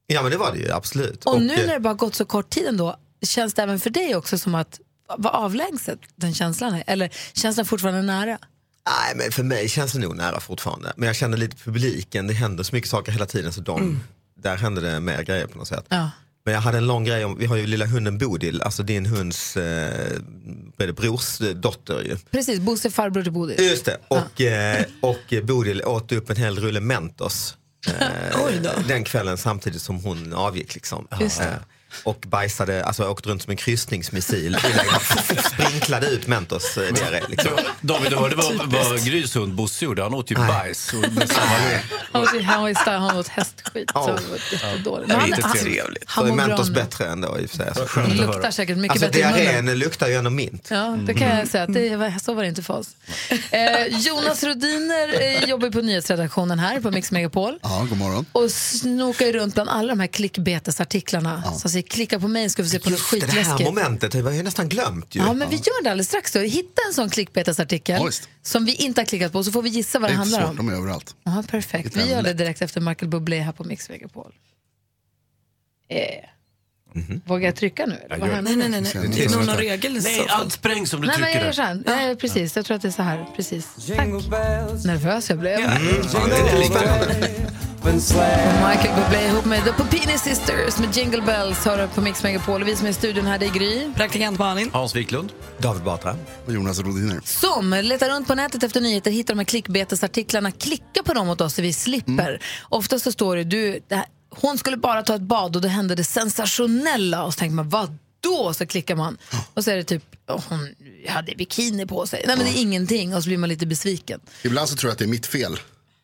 Ja men det var det ju absolut. Och, nu eh, när det bara gått så kort tid ändå, känns det även för dig också som att vara avlägset den känslan är? Eller känns den fortfarande nära? Nej, men för mig känns det nog nära fortfarande. Men jag känner lite publiken, det händer så mycket saker hela tiden så de, där händer det mer grejer på något sätt. Ja. Men jag hade en lång grej om, vi har ju lilla hunden Bodil, alltså din hunds eh, brors eh, dotter ju. Precis, Bosse farbror till Bodil. Just det, och, eh, och Bodil åt upp en hel rulle Mentos *laughs* eh, den kvällen samtidigt som hon avgick. Liksom. Just det. Eh, och bajsade, alltså åkte runt som en kryssningsmissil, sprinklade ut Mentos eh, diarré. Liksom. David, du hörde vad, vad Grys hund Bosse gjorde? Han åt ju bajs. Och med samma Han var, han style, han åt hästskit. Så Ja. det var jättedåligt. Ja, Men inte han- trevligt. Han Så mår bra Mentos bättre ändå i och för sig. Alltså, Det luktar säkert mycket alltså, bättre i munnen. diarrén luktar ju ändå mint. Ja, det kan jag säga. Det var, så var det inte för oss. Eh, Jonas Rodiner eh, jobbar på nyhetsredaktionen här på Mix Megapol. Ja, god morgon. Och snokar ju runt bland alla de här klickbetesartiklarna. Som säger klicka på mig ska vi se på något Just det, det här skitläskigt. momentet, det var ju nästan glömt ju. Ja, men vi gör det alldeles strax. Då. Hitta en sån klickbetesartikel Ja, som vi inte har klickat på så får vi gissa vad Det det, handlar svårt, om. de är överallt. Ja, perfekt. Det Vi gör det direkt efter Michael Bublé här på Mix Megapol. Eh. Mhm. Vågar jag trycka nu? eller? Händer? Nej, nej, nej. nej. Det är någon regel Nej, allt sprängs om du Nej, men trycker jag gör här. Nej, precis. Jag tror att det är så här. Precis. Tack. Nervös jag blev. Mm, ja, det Michael Bublé ihop med The Popini Sisters med Jingle Bells hör på Mix Megapol. Och vi som är i studion här, det är Gry. Praktikant Malin. Hans Wiklund. David Batra. Och Jonas Rodiner. Som letar runt på nätet efter nyheter, hittar de här klickbetesartiklarna, klicka på dem åt oss så vi slipper. Oftast så står det, du, det här, hon skulle bara ta ett bad och då hände det sensationella. Och så tänker man, vad då? Så klickar man. Och så är det typ, "Åh, hon hade bikini på sig. Nej men det är ingenting och så blir man lite besviken. Ibland så tror jag att det är mitt fel.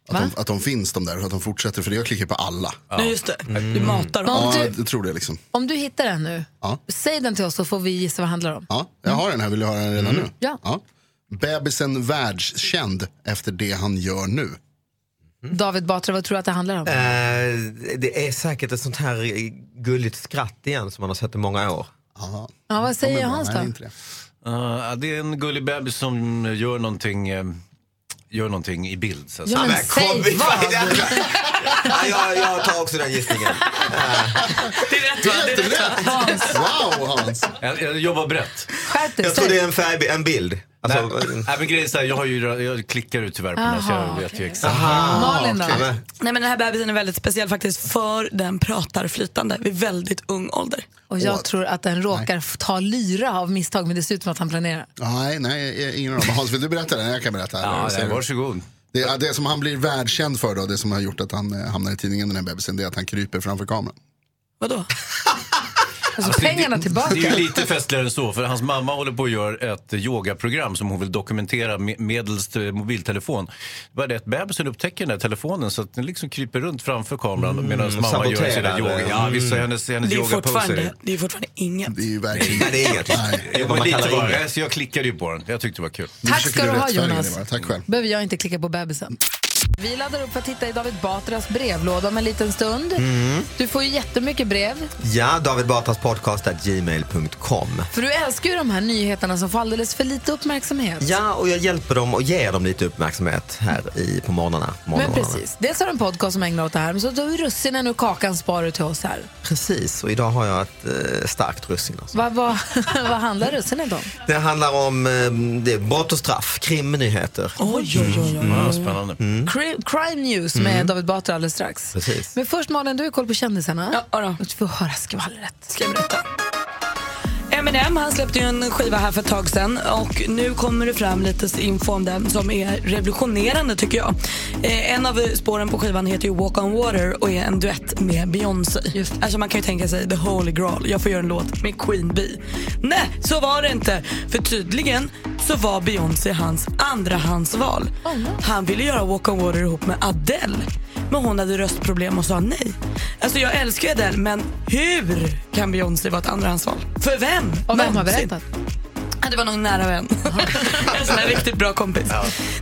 Att de, att de finns de där, att de fortsätter. För jag klickar på alla. Nej, just det. Du matar dem. Om Ja, du- jag tror det liksom. Om du hittar den nu, Ja. säg den till oss så får vi gissa vad det handlar om. Ja, jag har den här, vill du höra den redan nu? Ja. Bebisen världskänd efter det han gör nu. David Batra, vad tror du att det handlar om? Eh, det är säkert ett sånt här gulligt skratt igen som man har sett i många år. Aha. Ja, vad säger men Hans då? inte det. Uh, det är en gullig bebis som gör någonting, eh, gör någonting i bild. Så att Ja, men kom säg vad! *laughs* Ja, jag, jag tar också den gissningen. Det är rätt va? Det är rätt. Hans, Wow Hans! jag, jag jobbar brett. skärp dig. Jag tror det är en, färg, en bild. Alltså, Nej, nej, men grejen är så här, jag, har ju, jag klickar ju tyvärr på den här så jag vet ju exakt. Malin då? Nej, men den här bebisen är väldigt speciell faktiskt för den pratar flytande vid väldigt ung ålder. Och jag tror att den råkar ta lyra av misstag, men det ser ut som att han planerar. Nej, nej, ingen dem. Hans, vill du berätta den? Jag kan berätta. Ja, nej, varsågod. Det, det som han blir världskänd för då, det som har gjort att han eh, hamnar i tidningen den här bebisen, det är att han kryper framför kameran. Vadå? *laughs* Alltså, Alltså, pengarna det, tillbaka. Det är ju lite festligare än så, för hans mamma håller på att göra ett yogaprogram som hon vill dokumentera me- medelst eh, mobiltelefon. Bara det att bebisen upptäcker den här telefonen så att den liksom kryper runt framför kameran medan mamma gör sina det. yoga. Ja, visst, så hennes, hennes Det är, fortfarande, det är fortfarande inget. Det är ju verkligen... nej, det är inget. Nej. Det var lite bara, så jag klickade ju på den. Jag tyckte det var kul. Tack ska du ha Jonas. det bara. Tack själv. Behöver jag inte klicka på bebisen. Vi laddar upp för att titta i David Batras brevlåda om en liten stund. Mm. Du får ju jättemycket brev. Ja, David Batras podcast at gmail.com. För du älskar ju de här nyheterna som får alldeles för lite uppmärksamhet. Ja, och jag hjälper dem och ger dem lite uppmärksamhet här i, på morgnarna. Men precis, dels har du en podcast som ägnar åt det här, men så tar vi russinen ur kakan sparar till oss här. Precis, och idag har jag ett eh, starkt russin. Alltså. Vad vad- *laughs* vad handlar russinet om? Det handlar om eh, det brott och straff, krimnyheter. Oj, oj, oj, oj. Mm. spännande. Crime, crime News med Mm. David Batra alldeles strax. Precis. Men först Malin, du har koll på kändisarna. Ja, då. Du får höra skvallret. Ska jag berätta? Eminem han släppte ju en skiva här för ett tag sedan och nu kommer det fram lite info om den som är revolutionerande tycker jag. Eh, en av spåren på skivan heter ju Walk on Water och är en duett med Beyoncé. Alltså man kan ju tänka sig the holy grail, jag får göra en låt med Queen Bee. Nej, så var det inte. För tydligen så var Beyoncé hans andrahandsval. Han ville göra Walk on Water ihop med Adele. Men hon hade röstproblem och sa nej. Alltså jag älskar ju Adele men hur kan Beyoncé vara ett andrahandsval? För vem? Och vem har Någonsin. berättat? Ja, Det var någon nära vän. *laughs* en sån här riktigt bra kompis.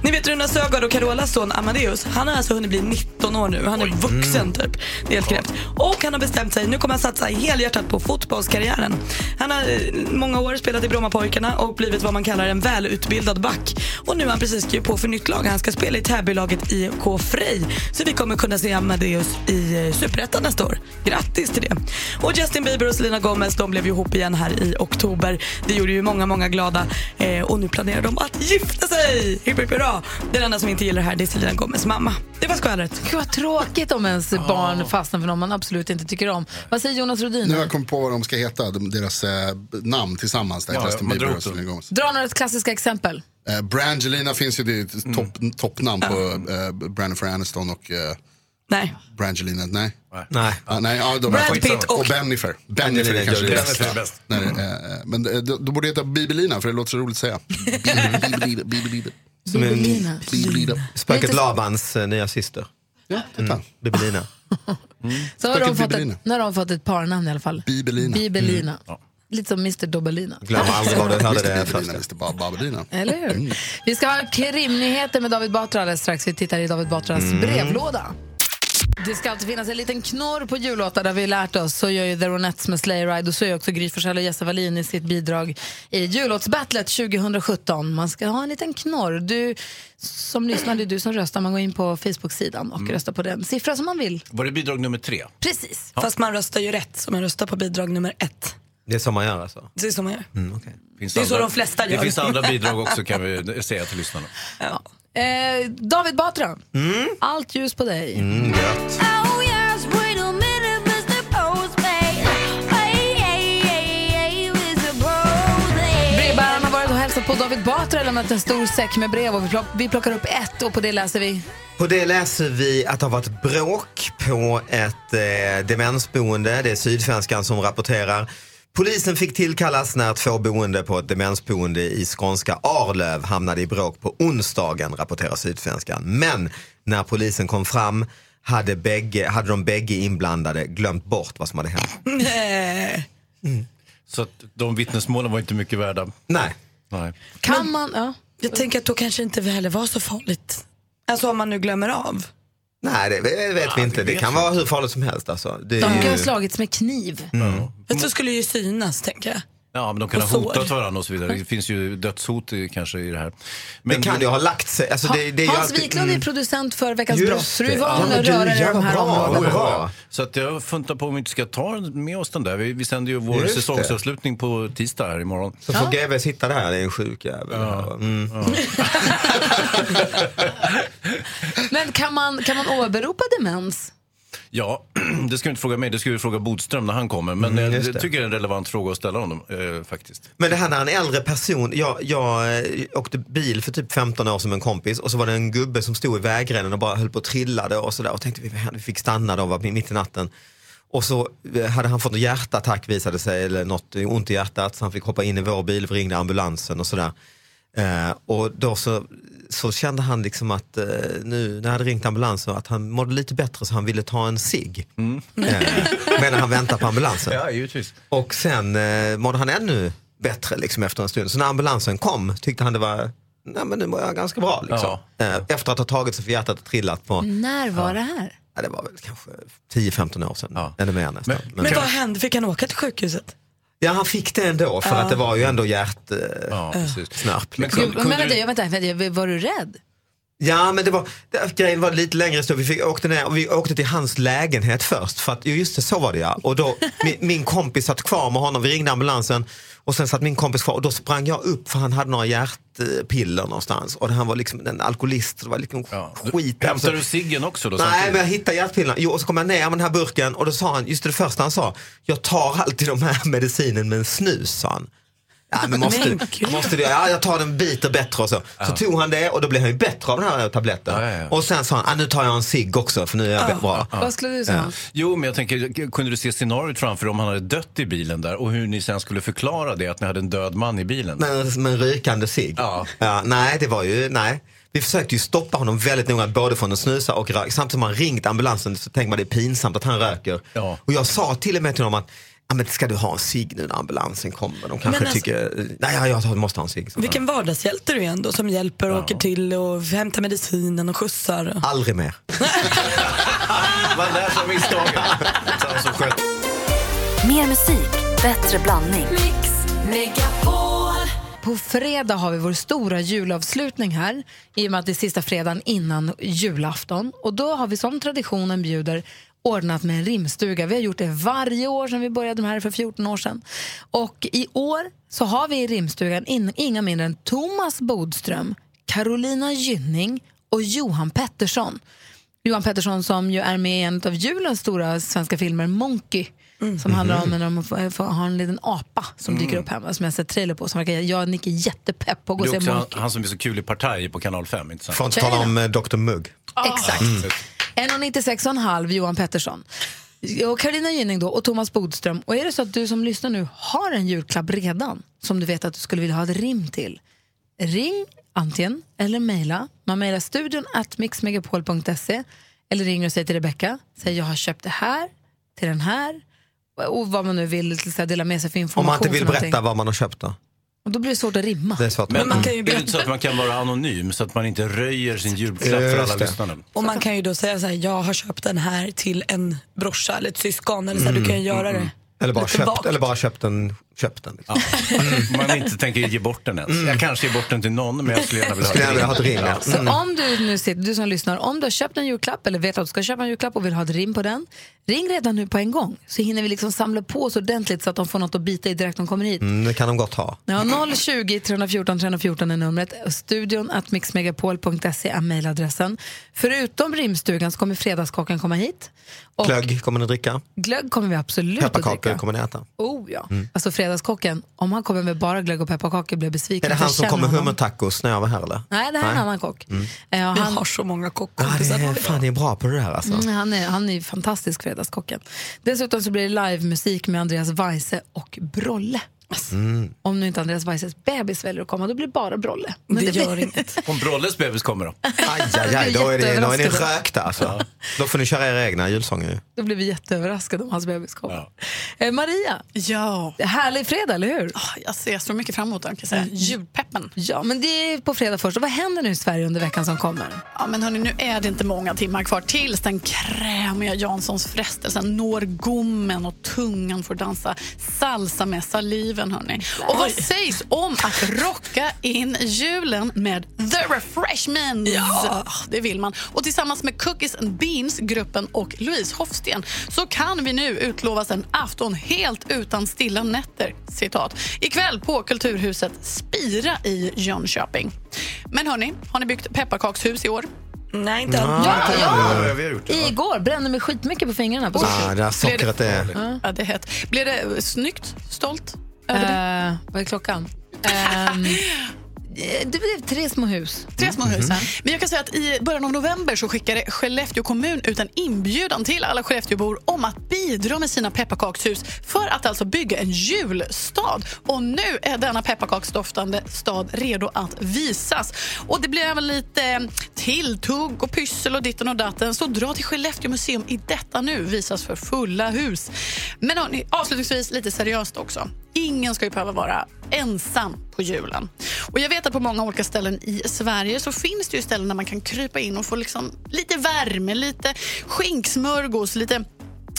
Ni vet Runa Sögaard och Carolas son Amadeus, han har alltså hunnit bli 19 år nu. Han är vuxen typ. Det är helt knäppt. Och han har bestämt sig, nu kommer han satsa helhjärtat på fotbollskarriären. Han har eh, många år spelat i Brommapojkarna och blivit vad man kallar en välutbildad back. Och nu har han precis skrivit på för nytt lag. Han ska spela i Täbylaget IK Frej. Så vi kommer kunna se Amadeus i eh, Superettan nästa år. Grattis till det. Och Justin Bieber och Selena Gomez, de blev ju ihop igen här i oktober. Det gjorde ju många, många glada. Eh, och nu planerar de att gifta sig! Hipp hipp hurra! Den enda som inte gillar det här det är Selena Gomez mamma. Det var skvallret. Gud vad tråkigt om ens barn fastnar för någon man absolut inte tycker om. Vad säger Jonas Rhodin? Nu har jag kommit på vad de ska heta, de- deras eh, namn tillsammans. Där, Ja, Justin Bieber drar och Selena Gomez. Dra några klassiska exempel. Eh, Brangelina finns ju, det är ett Mm. topp, toppnamn på eh, Brannifer Aniston och eh, Nej. Brangelina. Nej. Nej. Ja, nej ja, de Brad Pitt och- och Bennifer. Bennifer är kanske. Bennifer är bäst. Nej, eh, men eh, då, då borde det heta Bibelina för det låter så roligt att säga. Bibelina, Bibelina. Som en Bibelina. Bibelina. spöket Labans eh, nya syster. Ja, titta. Mm. Bibelina. *laughs* Så har de, fått Bibelina. ett, nu har de fått ett parnamn i alla fall. Bibelina. Bibelina. Lite som Mr Dobbelina. Glöm aldrig var du hörde Mr. det Bibelina, först. Mr. Bab- Babelina. Eller hur? Vi ska ha krimnyheter med David Batra alldeles strax. Vi tittar i David Batras brevlåda. Det ska alltid finnas en liten knorr på jullåtar där vi lärt oss. Så gör ju The Ronettes med Sleigh Ride och så gör också Gry Forssell och Jesse Wallin i sitt bidrag i jullåtsbattlet 2017. Man ska ha en liten knorr. Du som lyssnar, det är du som röstar. Man går in på Facebook-sidan och röstar på den siffra som man vill. Var det bidrag nummer tre? Precis. Fast man röstar ju rätt, så man röstar på bidrag nummer ett. Det är så man gör alltså? Det är så man gör. Mm, okay. Finns Det är så andra- de flesta Det gör. finns andra bidrag också kan vi *laughs* säga till lyssnarna. Ja. Eh, David Batra, allt ljus på dig. Mm, gött. Brevbäraren har varit och hälsat på David Batra och lämnat en stor säck med brev och vi, plock, vi plockar upp ett och på det läser vi. På det läser vi att det har varit bråk på ett eh, demensboende. Det är Sydsvenskan som rapporterar. Polisen fick tillkallas när två boende på ett demensboende i skånska Arlöv hamnade i bråk på onsdagen, rapporterar Sydsvenskan. Men när polisen kom fram hade, bägge, hade de bägge inblandade glömt bort vad som hade hänt. *laughs* Nej. Så att de vittnesmålen var inte mycket värda. Nej. Nej. Kan man, ja. Jag tänker att då kanske inte heller var så farligt. Alltså om man nu glömmer av. Nej, det vet vet vi inte. Det kan vara hur farligt som helst. Alltså. Det är De kan ju- ha slagits med kniv. Mm. Fast då skulle ju synas, tänker jag. Ja, men de kan ha hotat varandra och så vidare. Det finns ju dödshot i, kanske i det här. Det kan ju ha lagt sig. Alltså, det, det är Hans alltid- Wiklund är producent för Veckans Just brott, så du är det. van Ja, men att röra dig i ja, de här områdena. Ja. Så att jag funtar på om vi inte ska ta med oss den där. Vi, vi sänder ju vår Just det. säsongsavslutning på tisdag här imorgon. Så får GV sitta där, det är en sjuk jävel. Mm. *laughs* Men kan man, kan man åberopa demens? Ja, *clears throat* det ska du inte fråga mig, det ska du fråga Bodström när han kommer. Men Mm, jag, just jag det. tycker det är en relevant fråga att ställa honom eh, faktiskt. Men det här när en äldre person, jag, jag eh, åkte bil för typ 15 år som en kompis och så var det en gubbe som stod i vägrenen och bara höll på och trillade och sådär och tänkte vi, vi fick stanna då, var mitt i natten. Och så eh, hade han fått en hjärtattack visade sig, eller något ont i hjärtat, så han fick hoppa in i vår bil, vi ringde ambulansen och sådär. Eh, och då så, så kände han liksom att eh, nu när jag hade ringt ambulansen att han mådde lite bättre så han ville ta en cigg. Eh, medan han väntar på ambulansen. Ja, givetvis. Och sen eh, mådde han ännu bättre liksom, efter en stund. Så när ambulansen kom tyckte han det var nej, men nu mår jag ganska bra. Liksom. Eh, Efter att ha tagit sig för hjärtat och trillat på, När var det här? ja, det var väl kanske 10-15 år sedan. Eller mer nästan. Men, Men vad hände? Fick han åka till sjukhuset? Ja, han fick det ändå för Ja. att det var ju ändå hjärtsnörp. Ja, liksom. Men vänta, jag, vänta, vänta, var du rädd? Ja, men det var, det, grejen var lite längre historia. Vi, fick, åkte ner, och vi åkte till hans lägenhet först. För att, just det, så var det ja. Och då, *laughs* min, min kompis satt kvar med honom, vi ringde ambulansen och sen satt min kompis kvar och då sprang jag upp för han hade några hjärtpiller någonstans. Och han var liksom en alkoholist, det var liksom skit. Hämtar du ciggen också då? Nej, men jag hittade hjärtpillerna. Jo, och så kom jag ner med den här burken och då sa han, just det, det första han sa, jag tar alltid de här medicinen med en snus, sa han. Ja, men måste, Men måste det, ja, jag tar den biter bättre och så. Så tog han det och då blev han ju bättre av den här tabletten. Och sen sa han, ah, nu tar jag en cigg också för nu är jag bra. Vad skulle du säga? Jo, men jag tänker, kunde du se scenariot framför om han hade dött i bilen där och hur ni sen skulle förklara det, att ni hade en död man i bilen? Med, med en rykande cigg? Ja. nej, det var ju, nej. Vi försökte ju stoppa honom väldigt noga, både från att snusa och rök. Samtidigt som han ringt ambulansen så tänker man det är pinsamt att han röker. Och jag sa till och med till honom att Ja, men ska du ha en cigg nu när ambulansen kommer? De kanske alltså- tycker, nej ja, jag måste ha en cigg. Vilken vardagshjälte du är ändå som hjälper och åker till och hämtar medicinen och skjutsar. Aldrig mer. *laughs* Man lär sig av misstagen. Mer musik, bättre blandning. Mix Megapol. På fredag har vi vår stora julavslutning här i och med att det är sista fredagen innan julafton. Och då har vi som traditionen bjuder ordnat med en rimstuga. Vi har gjort det varje år sedan vi började med det här för 14 år sedan. Och i år så har vi i rimstugan in, inga mindre än Thomas Bodström, Carolina Gynning och Johan Pettersson. Johan Pettersson som ju är med i en av julens stora svenska filmer, Monkey. Som handlar om när de har en liten apa som dyker upp hemma som jag sett trailer på. Som verkar, jag och Nick är jättepepp på att gå Det och är se också han, Monkey. han som är så kul i Partaj på kanal 5, inte sant? Får inte tala om eh, Dr Mugg. Exakt. Mm. 1,96,5 Johan Pettersson. Och Carolina Gynning då och Thomas Bodström. Och är det så att du som lyssnar nu har en julklapp redan som du vet att du skulle vilja ha ett rim till. Ring antingen eller mejla. Man mejlar studion at mixmegapol.se eller ringer och säger till Rebecca. Säg jag har köpt det här till den här och vad man nu vill dela med sig för Om information. man inte vill berätta vad man har köpt då? Och då blir det svårt att rimma. Det är svårt. Men, man kan ju är det inte så att man kan vara anonym så att man inte röjer sin julklapp för alla lyssnare? Och man kan ju då säga så här, jag har köpt den här till en brorsa eller ett syskon. Eller så här, du kan ju göra det. Eller bara, Lite köpt, vagt. eller bara köpt den. Köpt den liksom. Man inte tänker ge bort den ens. Jag kanske ger bort den till någon, men jag skulle gärna vilja ha Skulle ett gärna vilja ha ett rim, ja. Så om du nu sitter, du som lyssnar, om du har köpt en julklapp eller vet att du ska köpa en julklapp och vill ha ett rim på den, ring redan nu på en gång så hinner vi liksom samla på oss ordentligt så att de får något att bita i direkt när de kommer hit. Mm, det kan de gott ha. Ja, 020 314 314 är numret. Studion at mixmegapol.se är mejladressen. Förutom rimstugan så kommer Fredagskocken komma hit. Och Glögg kommer ni dricka. glögg kommer vi absolut att Pepparkakor dricka. kommer ni äta. Oh ja. Mm. Alltså Fredagskocken, om han kommer med bara glögg och pepparkakor blir jag besviken. Är det han jag som kommer honom. hummertacos när jag var här eller? Nej, det här är en annan kock. Mm. Eh, han, har så många kockkompisar. är, fan, ni är bra på det där alltså. Mm, han, är, han är fantastisk, Fredagskocken. Dessutom så blir det livemusik med Andreas Weise och Brolle. Mm. Om nu inte Andreas Weises bebis väljer att komma, då blir det bara Brolle. Men Det blir- gör inget. *laughs* Om Brolles bebis kommer då? *laughs* Aj, aj, aj, då är, det, då är ni rökta alltså. Då får ni köra era egna julsånger ju. Då blir vi jätteöverraskade om hans bebis kommer. Eh, Maria, Ja, härlig fredag, eller hur? Ah, jag ser så mycket fram emot den. Kan säga. Julpeppen. Ja, men det är på fredag först. Och vad händer nu i Sverige under veckan som kommer? Ja, men hörni, nu är det inte många timmar kvar tills den krämiga Janssons frestelsen når gommen och tungan får dansa salsa med saliven. Hörni. Och vad sägs om att rocka in julen med The Refreshments? Ja. Det vill man. Och tillsammans med Cookies and Beans, gruppen och Louise Hofsten så kan vi nu utlovas en afton helt utan stilla nätter. Citat. Ikväll på Kulturhuset Spira i Jönköping. Men hörni, har ni byggt pepparkakshus i år? Nej, inte än. Ja, ja. Ja, vi har gjort det. Igår brände mig skitmycket på fingrarna. På Ah, det här sockret är... Ja. Ja, det är hett. Blir det snyggt? Stolt? Eh, vad är klockan? Ehm, *laughs* det blev tre små hus. Tre små hus. Men jag kan säga att i början av november så skickade Skellefteå kommun ut en inbjudan till alla Skellefteåbor om att bidra med sina pepparkakshus för att alltså bygga en julstad. Och nu är denna pepparkaksdoftande stad redo att visas. Och det blir även lite tilltugg och pyssel och ditten och datten. Så dra till Skellefteå museum i detta nu visas för fulla hus. Men hörni, avslutningsvis lite seriöst också. Ingen ska ju behöva vara ensam på julen. Och jag vet att på många olika ställen i Sverige så finns det ju ställen där man kan krypa in och få liksom lite värme, lite skinksmörgås, lite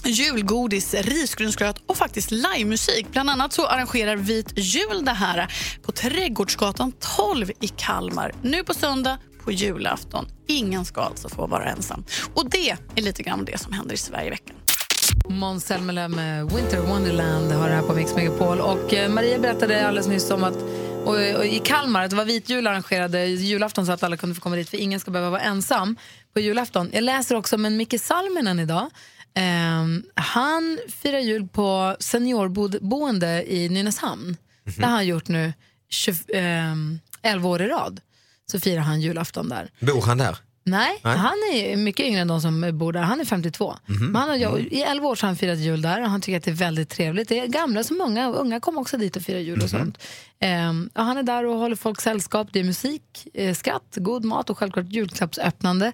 julgodis, risgrynsgröt och faktiskt livemusik. Bland annat så arrangerar Vit jul det här på Trädgårdsgatan 12 i Kalmar nu på söndag på julafton. Ingen ska alltså få vara ensam. Och det är lite grann det som händer i Sverige i veckan. Måns Zelmerlöw med Winter Wonderland har det här på Mix Megapol. Och eh, Maria berättade alldeles nyss om att och, och i Kalmar att det var vit jul arrangerade julafton så att alla kunde få komma dit för ingen ska behöva vara ensam på julafton. Jag läser också om en Micke Salminen idag. Ehm, han firar jul på seniorboende i Nynäshamn. Det har han gjort nu 20, ehm, 11 år i rad. Så firar han julafton där. Bor han där? Nej, Nej. han är mycket yngre än de som bor där. Han är 52. Mhm. Men han har, jo- I 11 år har han firat jul där och han tycker att det är väldigt trevligt. Det är gamla som unga. Unga kommer också dit och firar jul och Mhm. sånt. Ehm, och han är där och håller folk sällskap. Det är musik, eh, skratt, god mat och självklart julklappsöppnande.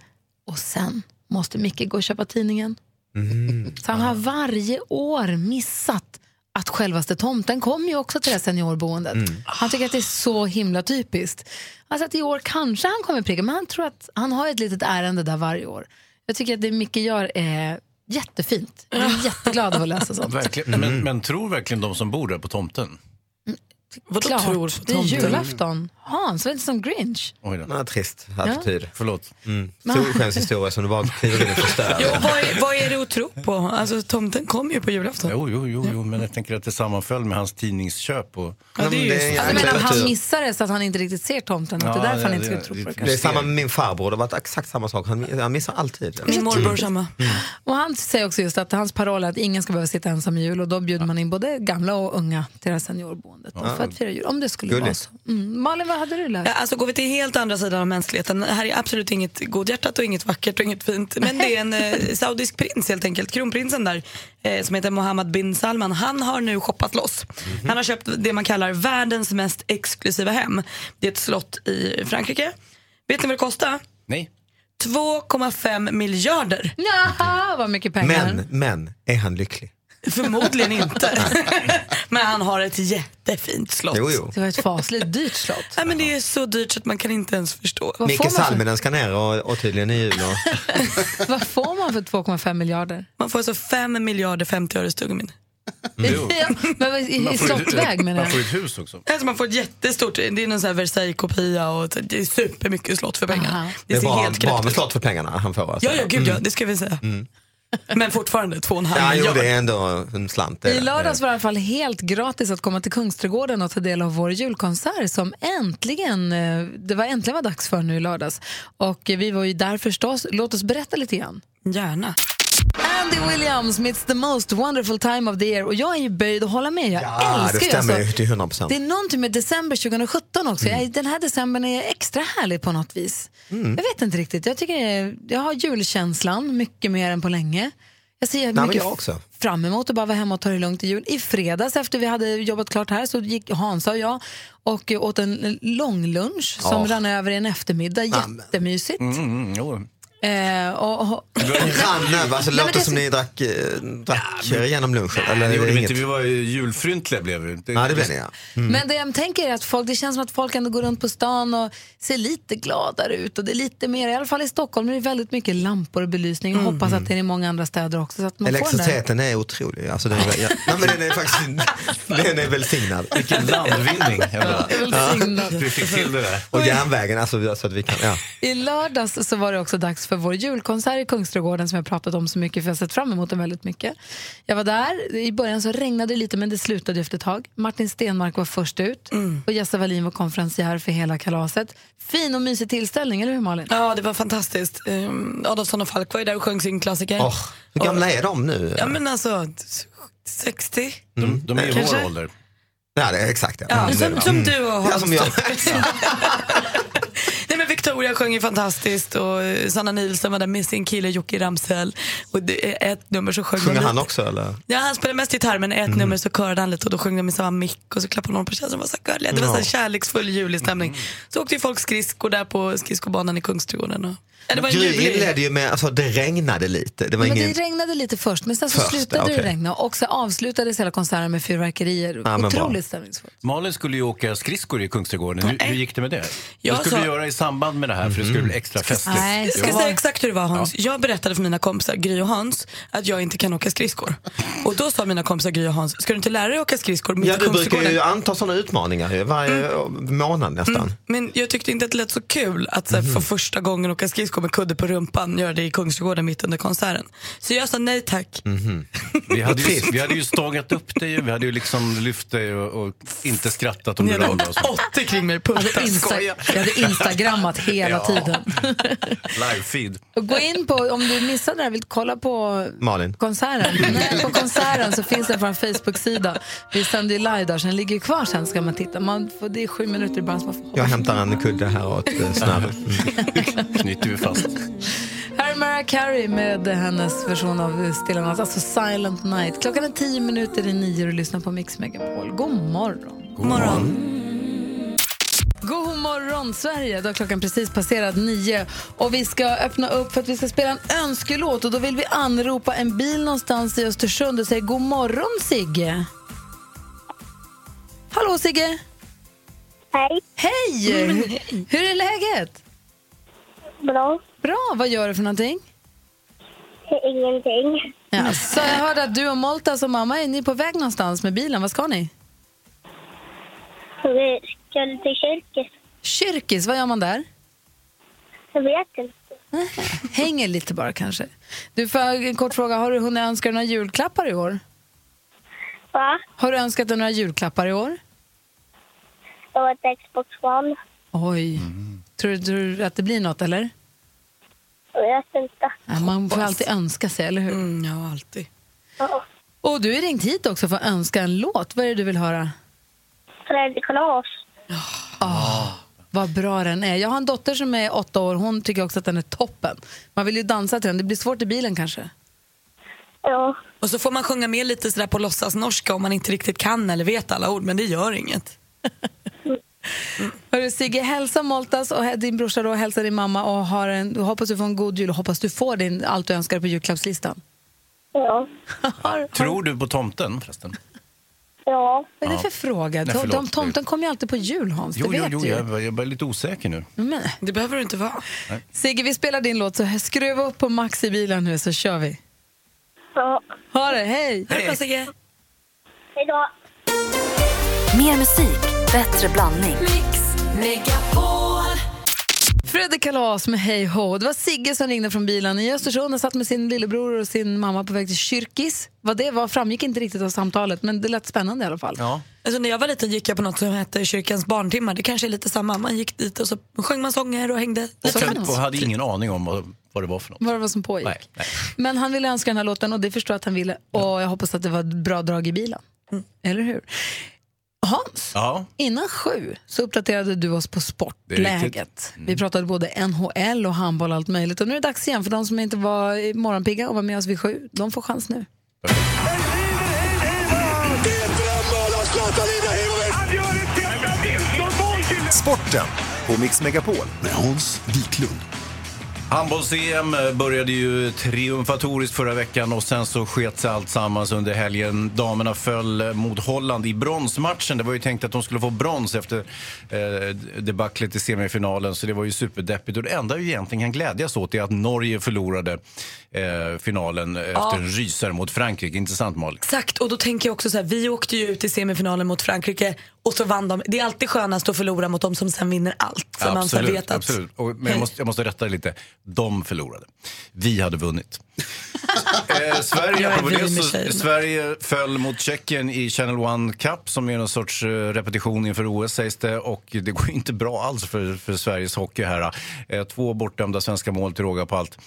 Och sen måste Micke gå och köpa tidningen. Mm. Så han har varje år missat att självaste tomten kommer ju också till det här seniorboendet. Mm. Han tycker att det är så himla typiskt. Alltså att i år kanske han kommer pricka, men han tror att han har ett litet ärende där varje år. Jag tycker att det Micke gör är jättefint. Jag är jätteglad av att läsa sånt. Verkligen. Men, men tror verkligen de som bor där på tomten? Vadå Klart, tror på det är julafton. Hans, var inte som Grinch. Oj då. Ja, trist attityd. Förlåt. Mm. Solskenshistoria som du bara kliver in och förstör. Jo, vad, är, vad är det att tro på? Alltså, tomten kom ju på julafton. Jo, jo, jo, jo, men jag tänker att det sammanföll med hans tidningsköp. Och... Ja, det är ju det är en Alltså, men han missar det så att han inte riktigt ser tomten. att det är Ja, därför han det- inte ska det- tro på det. det- Det är samma med min farbror, det var exakt samma sak. Han, han missar alltid. Min morbror samma. Och han säger också just att hans paroll är att ingen ska behöva sitta ensam i jul och då bjuder man in både gamla och unga till det här seniorboendet Ja. för att fira jul. Om det skulle Gulligt. vara så. Mm. Malin, vad hade du läst? Ja, Alltså går vi till helt andra sidan av mänskligheten. Det här är absolut inget godhjärtat och inget vackert och inget fint. Men det är en eh, *laughs* saudisk prins helt enkelt. Kronprinsen där eh, som heter Mohammed bin Salman. Han har nu shoppat loss. Han har köpt det man kallar världens mest exklusiva hem. Det är ett slott i Frankrike. Vet ni vad det kostar? Nej. 2,5 miljarder. Jaha, vad mycket pengar. Men, men, är han lycklig? Förmodligen inte. *laughs* Men han har ett jättefint slott. Jo, jo. Det var ett fasligt dyrt slott. Nej, men det är så dyrt så att man kan inte ens förstå. Micke Salminen ska ner och, och tydligen i jul. Och... *laughs* Vad får man för 2,5 miljarder? Man får alltså 5 miljarder 50 öre stuggummin. *laughs* Ja, men vad- i, i slottväg menar jag. ett hus också. Alltså man får ett jättestort, det är någon sån här Versailles-kopia och det är supermycket slott för pengarna. Det Det är helt bra med slott för pengarna han får. Alltså. Ja, ja, gud ja, Mm. det ska vi säga. Mm. *laughs* Men fortfarande 2,5 Ja, jo, det är ändå en slant. I lördags var det i alla fall helt gratis att komma till Kungsträdgården och ta del av vår julkonsert som äntligen, eh, det var äntligen var dags för nu i lördags. Och vi var ju där förstås. Låt oss berätta lite grann. Gärna. Andy Williams, It's the most wonderful time of the year. Och jag är ju böjd att hålla med. Jag Ja, det älskar ju stämmer alltså, ju till 100 procent. Det är någonting med december 2017 också. Jag, den här decembern är extra härlig på något vis. Mm. Jag vet inte riktigt. Jag tycker det- jag har julkänslan mycket mer än på länge. Jag ser Nej, mycket jag också. fram emot att bara vara hemma och ta det lugnt i jul. I fredags efter vi hade jobbat klart här så gick Hansa och jag och åt en lång lunch som rann över i en eftermiddag. Jättemysigt. Mm, mm. Eh, och, och, Rann över, alltså, det *laughs* Nej, men låter det- som ni drack, eh, drack genom lunchen. Eller det är gjorde det vi inte, vi var ju julfryntliga blev vi. Ja, det blev ni ja. Mm. Men det jag tänker är att folk, det känns som att folk ändå går runt på stan och ser lite gladare ut. Och det är lite mer, i alla fall i Stockholm, är det väldigt mycket lampor och belysning. Jag hoppas att det är i många andra städer också. Så att man får den där. Elektriciteten är otrolig. Alltså, den, är, ja, *laughs* nej, men den är faktiskt den är välsignad. Vilken landvinning. ändå. *laughs* Välsignad. Vi fick till det där. Och järnvägen, alltså, så att vi kan... Ja. I lördags så var det också dags för vår julkonsert i Kungsträdgården som jag pratat om så mycket för jag har sett fram emot den väldigt mycket. Jag var där, i början så regnade det lite men det slutade efter ett tag. Martin Stenmark var först ut och Jessa Wallin var konferencier för hela kalaset. Fin och mysig tillställning, eller hur Malin? Ja, det var fantastiskt. Um, Adolfsson och Falk var ju där och sjöng sin klassiker. Åh, hur gamla är de nu? Ja, men alltså 60. De, de är Kanske. vår ålder. Ja, det är exakt. Ja. Ja, Mm, som, som bra. du och Ja, Hans. som jag. *laughs* *laughs* Victoria sjöng ju fantastiskt och eh, Sanna Nielsen var där med sin kille Jocke Ramsell. Och det ett nummer så sjöng Sjunger lite. han också eller? Ja, han spelade mest gitarr men ett nummer så körade han lite och då sjöng de i samma mick och så klappade någon på känslan. Det var så gulliga. Det var så här kärleksfull julig stämning. Så åkte ju folk skridskor där på skridskobanan i Kungsträdgården. Och... det var en Gry inledde ju med, alltså det regnade lite. Det var Men ingen... det regnade lite först, men sen så Först, slutade det okej. regna och så avslutades hela konserten med fyrverkerier. Ja. Otroligt stämningsfullt. Malin skulle ju åka skridskor i Kungsträdgården. Hur, hur gick det med det? Jag Vad skulle sa- du göra i samband med det här för det skulle bli extra festligt? Jag ska säga exakt hur det var Hans. Jag berättade för mina kompisar Gry och Hans att jag inte kan åka skridskor. Och då sa mina kompisar Gry och Hans, ska du inte lära dig åka skridskor mitt Ja, i du brukar ju anta sådana utmaningar varje månad nästan. Men jag tyckte inte att det lät så kul att så här, Mhm. för första gången åka skridskor med kudde på rumpan, göra det i Kungsträdgården mitt under konserten. Så jag sa nej tack. *laughs* Vi hade, ju, vi hade ju stångat upp dig, vi hade ju liksom lyft dig och, och inte skrattat om Ni du hade ramlade. och så. 80 kring mig, Jag hade, punta, insta- jag hade instagrammat hela Ja. tiden. *laughs* Live-feed. Och Gå in på, om du missade det här, vill kolla på Malin. konserten. *laughs* Nej, på konserten så finns det på en Facebook-sida. Vi sänder ju live där, så den ligger ju kvar sen ska man titta. Man får, det är sju minuter bara. Man får Jag hämtar en kudde här åt eh, snöret. Knyter vi fast. Här är Mariah Carey med hennes version av Stilla natt, alltså Silent Night. Klockan är tio minuter i nio och lyssnar på Mix Megapol. God morgon. God morgon. God morgon Sverige! Då har klockan precis passerat nio och vi ska öppna upp för att vi ska spela en önskelåt och då vill vi anropa en bil någonstans i Östersund och säga god morgon Sigge. Hallå Sigge! Hej. Hej! *laughs* Mm, Hur, hur är läget? Bra. Bra, vad gör du för någonting? Ingenting. Ja, så jag hörde att du och Moltas och mamma är ni på väg någonstans med bilen. Vad ska ni? Vi skulle till kyrkis. Kyrkis, vad gör man där? Jag vet inte. Hänger lite bara kanske. Du, får jag en kort fråga. Har du hunnit önska dig några julklappar i år? Va? Har du önskat dig några julklappar i år? Det var ett Xbox One. Oj. Tror, du- tror du att det blir något, eller? Jag vet inte. Ja, man får alltid önska sig, eller hur? Mm, ja, alltid. Ja. Och du är ringt hit också för att önska en låt. Vad är det du vill höra? Fredrik Kalas. Ah, vad bra den är. Jag har en dotter som är åtta år. Hon tycker också att den är toppen. Man vill ju dansa till den. Det blir svårt i bilen kanske. Ja. Och så får man sjunga med lite sådär på låtsas norska om man inte riktigt kan eller vet alla ord, men det gör inget. *laughs* Hörru, Sigge, hälsa Moltas och din brorsa då, hälsa din mamma och har en, hoppas du får en god jul och hoppas du får din, allt du önskar på julklappslistan. Ja. *laughs* Tror du på tomten förresten? Ja. Vad är det för fråga? Nej, förlåt. de, tomten kommer ju alltid på jul, Hans. Jo, det jo, vet jo, du ju. jag, jag är bara lite osäker nu. Men, Det behöver du inte vara. Sigge, vi spelar din låt, så skruva upp på max i bilen nu så kör vi. Ja. Ha det, hej! Det bra Sigge. Hej då. Mer musik, bättre blandning. Fredde Kalas med Hej Ho. Det var Sigge som ringde från bilen i Östersund och satt med sin lillebror och sin mamma på väg till kyrkis. Vad det var framgick inte riktigt av samtalet, men det lät spännande i alla fall. Ja. Alltså, när jag var liten gick jag på något som hette kyrkans barntimmar. Det kanske är lite samma. Man gick dit och så sjöng man sånger och hängde. Och, och hade ingen aning om vad, vad det var för något. Vad det var som pågick. Nej, nej. Men han ville önska den här låten och det förstår jag att han ville. Och jag hoppas att det var ett bra drag i bilen. Eller hur? Hans, Ja. innan sju så uppdaterade du oss på sportläget. riktigt. Vi pratade både NHL och handboll och allt möjligt. Och nu är det dags igen för de som inte var i morgonpigga och var med oss vid sju. De får chans nu. Sporten på Mix Megapol. Med Hans Wiklund. Handbolls-EM började ju triumfatoriskt förra veckan och sen så sket sig allt sammans under helgen. Damerna föll mot Holland i bronsmatchen. Det var ju tänkt att de skulle få brons efter eh, debaclet i semifinalen så det var ju superdeppigt. Och det enda vi egentligen kan glädjas åt är att Norge förlorade eh, finalen efter en rysare mot Frankrike. Intressant Malin. Exakt, och då tänker jag också så här, vi åkte ju ut i semifinalen mot Frankrike och så vann de. Det är alltid skönast att förlora mot de som sen vinner allt. Så man så här vet att, absolut. Och, men jag måste, jag måste rätta dig lite. De förlorade. Vi hade vunnit. *laughs* eh, Sverige, det. Sverige föll mot Tjeckien i Channel One Cup som är någon sorts eh, repetition inför OS sägs det. Och det går inte bra alls för, för Sveriges hockey här. Eh, två bortdömda svenska mål till råga på allt.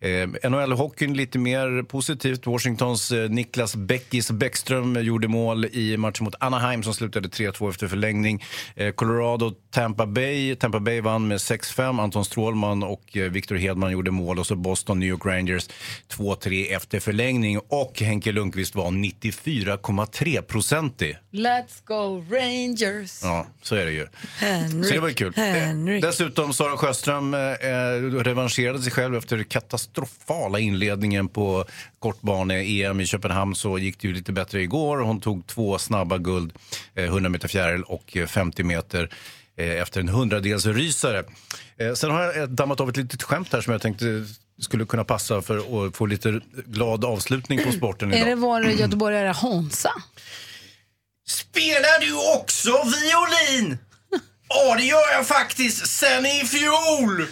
Eh, NHL-hockeyn lite mer positivt. Washingtons eh, Niklas Bäckis Bäckström gjorde mål i matchen mot Anaheim som slutade 3-2 4-2 efter förlängning. Eh, Colorado, Tampa Bay. Tampa Bay vann med 6-5. Anton Strålman och eh, Victor Hedman gjorde mål. Och så Boston, New York Rangers 2-3 efter förlängning. Och Henke Lundqvist var 94,3-procentig. Let's go Rangers! Ja, så är det ju. Henrik, Så det var ju kul. Henrik. Dessutom Sara Sjöström eh, eh, revanscherade sig själv efter katastrofala inledningen på kortbane-EM i Köpenhamn så gick det ju lite bättre igår. Hon tog två snabba guld, eh, 100 meter fjäril och eh, 50 meter eh, efter en hundradels rysare. Eh, sen har jag eh, dammat av ett litet skämt här som jag tänkte skulle kunna passa för att få lite glad avslutning på sporten Är idag. det vår göteborgare Hansa? Spelar du också violin? Ja, det gör jag faktiskt sen i fjol!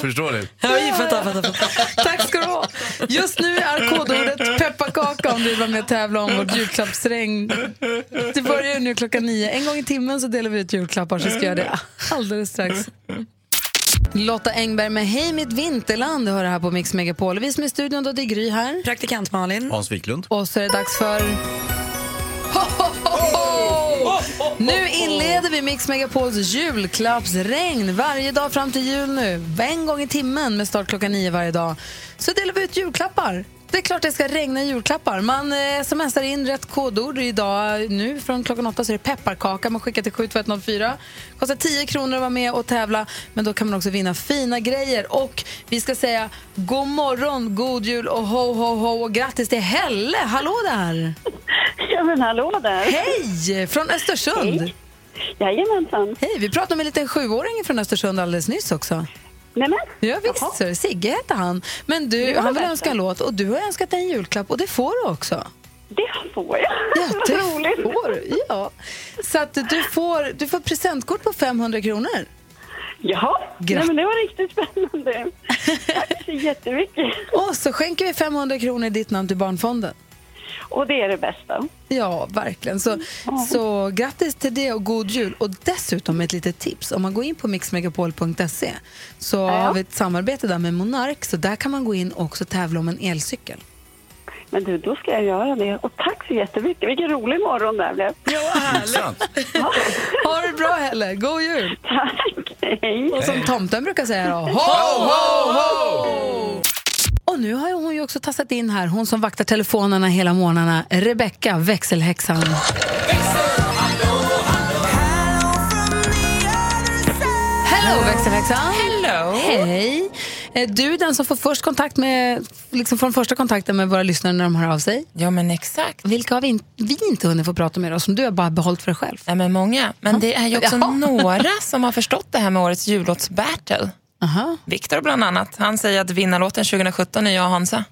Förstår ni? Ja, jag fattar, fattar, fattar. Tack ska du ha. Just nu är kodordet pepparkaka om du vill vara med och tävla om vårt julklappsregn. Det börjar ju nu klockan nio. En gång i timmen så delar vi ut julklappar så ska jag göra det alldeles strax. Lotta Engberg med Hej mitt vinterland hör det här på Mix Megapol. Vi som är i studion då, det är Gry här. Praktikant Malin. Hans Wiklund. Och så är det dags för... Ho, ho! Nu inleder vi Mix Megapols julklappsregn varje dag fram till jul nu. En gång i timmen med start klockan nio varje dag. Så delar vi ut julklappar. Det är klart det ska regna julklappar. Man eh, smsar in rätt kodord. Idag nu från klockan åtta så är det pepparkaka. Man skickar till 72104. Kostar 10 kronor att vara med och tävla. Men då kan man också vinna fina grejer. Och vi ska säga god morgon, god jul och ho, ho, ho. Och grattis till Helle. Hallå där! Ja, men hallå där. Hej! Från Östersund. Hej. Jajamensan. Hej, vi pratade med en liten sjuåring från Östersund alldeles nyss också. Nämen. Ja, visst, så, Sigge heter han. Men du, han vill önska en låt och du har önskat en julklapp och det får du också. Det får jag. Ja, det får du. Ja. Så att du får, du får presentkort på 500 kronor. Jaha, Grattis. Nej, men det var riktigt spännande. *laughs* Tack så jättemycket. Och så skänker vi 500 kronor i ditt namn till Barnfonden. Och det är det bästa. Ja, verkligen. Så, så grattis till det och god jul. Och dessutom ett litet tips. Om man går in på mixmegapol.se så har vi ett samarbete där med Monark. Så där kan man gå in och också tävla om en elcykel. Men du, då ska jag göra det. Och tack så jättemycket. Vilken rolig morgon det här blev. Ja, härligt. *laughs* Ha det bra, Helle. God jul! Tack. Hej. Och som tomten brukar säga då, ho, ho, ho! Och nu har hon ju också tassat in här, hon som vaktar telefonerna hela morgnarna, Rebecca, växelhäxan. Hello växelhäxan! Hello! Hej! Är du den som får först kontakt med, liksom får den första kontakten med våra lyssnare när de hör av sig? Ja, men exakt. Vilka har vi, in, vi inte hunnit få prata med då, som du har bara behållit för dig själv? Ja, men många. Men det är ju också *laughs* Jaha. några som har förstått det här med årets jullåtsbattle. Aha. Viktor bland annat. Han säger att vinnarlåten 2017 är jag och Hansa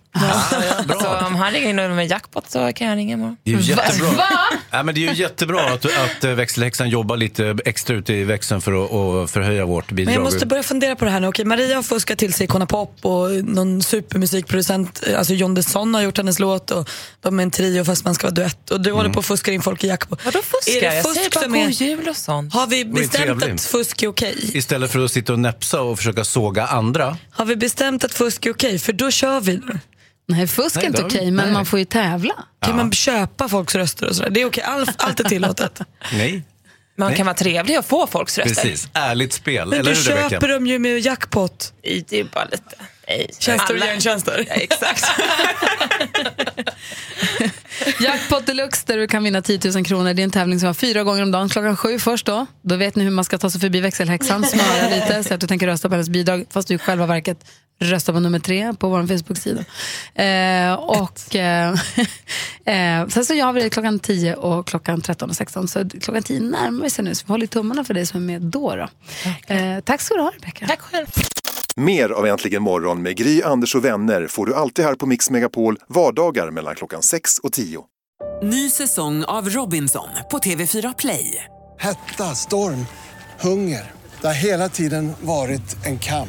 så om han ringer in med jackpot så kan jag ringa imorgon. Det är ju jättebra. Va? Ja, men det är ju jättebra att, att eh, växelhäxan jobbar lite extra ute i växeln för att, att förhöja vårt bidrag. Men jag måste börja fundera på det här nu. Okej, Maria har fuskat till sig Icona Pop och någon supermusikproducent, alltså John Desson har gjort hennes låt och de är en trio fast man ska vara duett. Och du håller på att fuska in folk i jackpot. Vadå fuskar? Är det Jag fusk säger bara god jul och sånt. Har vi bestämt att fusk är okej? Istället för att sitta och näpsa och försöka såga andra. Har vi bestämt att fusk är okej? För då kör vi nu. Nej, fusk är inte har okej, men nej. man får ju tävla. Kan man köpa folks röster och sådär? Det är okej, All, allt är tillåtet. *laughs* Nej. Man Nej. kan vara trevlig och få folks röster. Precis, ärligt spel. Men Eller du köper dem ju med jackpot. Det är bara lite... Nej. Tjänster och gentjänster. Ja, exakt. *laughs* Jackpot deluxe där du kan vinna 10 000 kronor. Det är en tävling som var fyra gånger om dagen. Klockan sju först då. Då vet ni hur man ska ta sig förbi växelhäxan. Smöra lite så att du tänker rösta på hennes bidrag. Fast du i själva verket röstar på nummer tre på vår Facebook-sida. Eh, och eh, *laughs* eh, sen så gör vi det klockan 10 och klockan 13 och 16. Så klockan 10 närmar sig nu. Så vi håller tummarna för dig som är med då. då. Eh, tack ska du ha Rebecka. Tack själv. Mer av Äntligen morgon med Gry, Anders och vänner får du alltid här på Mix Megapol vardagar mellan klockan 6 och 10. Ny säsong av Robinson på TV4 Play. Hetta, storm, hunger. Det har hela tiden varit en kamp.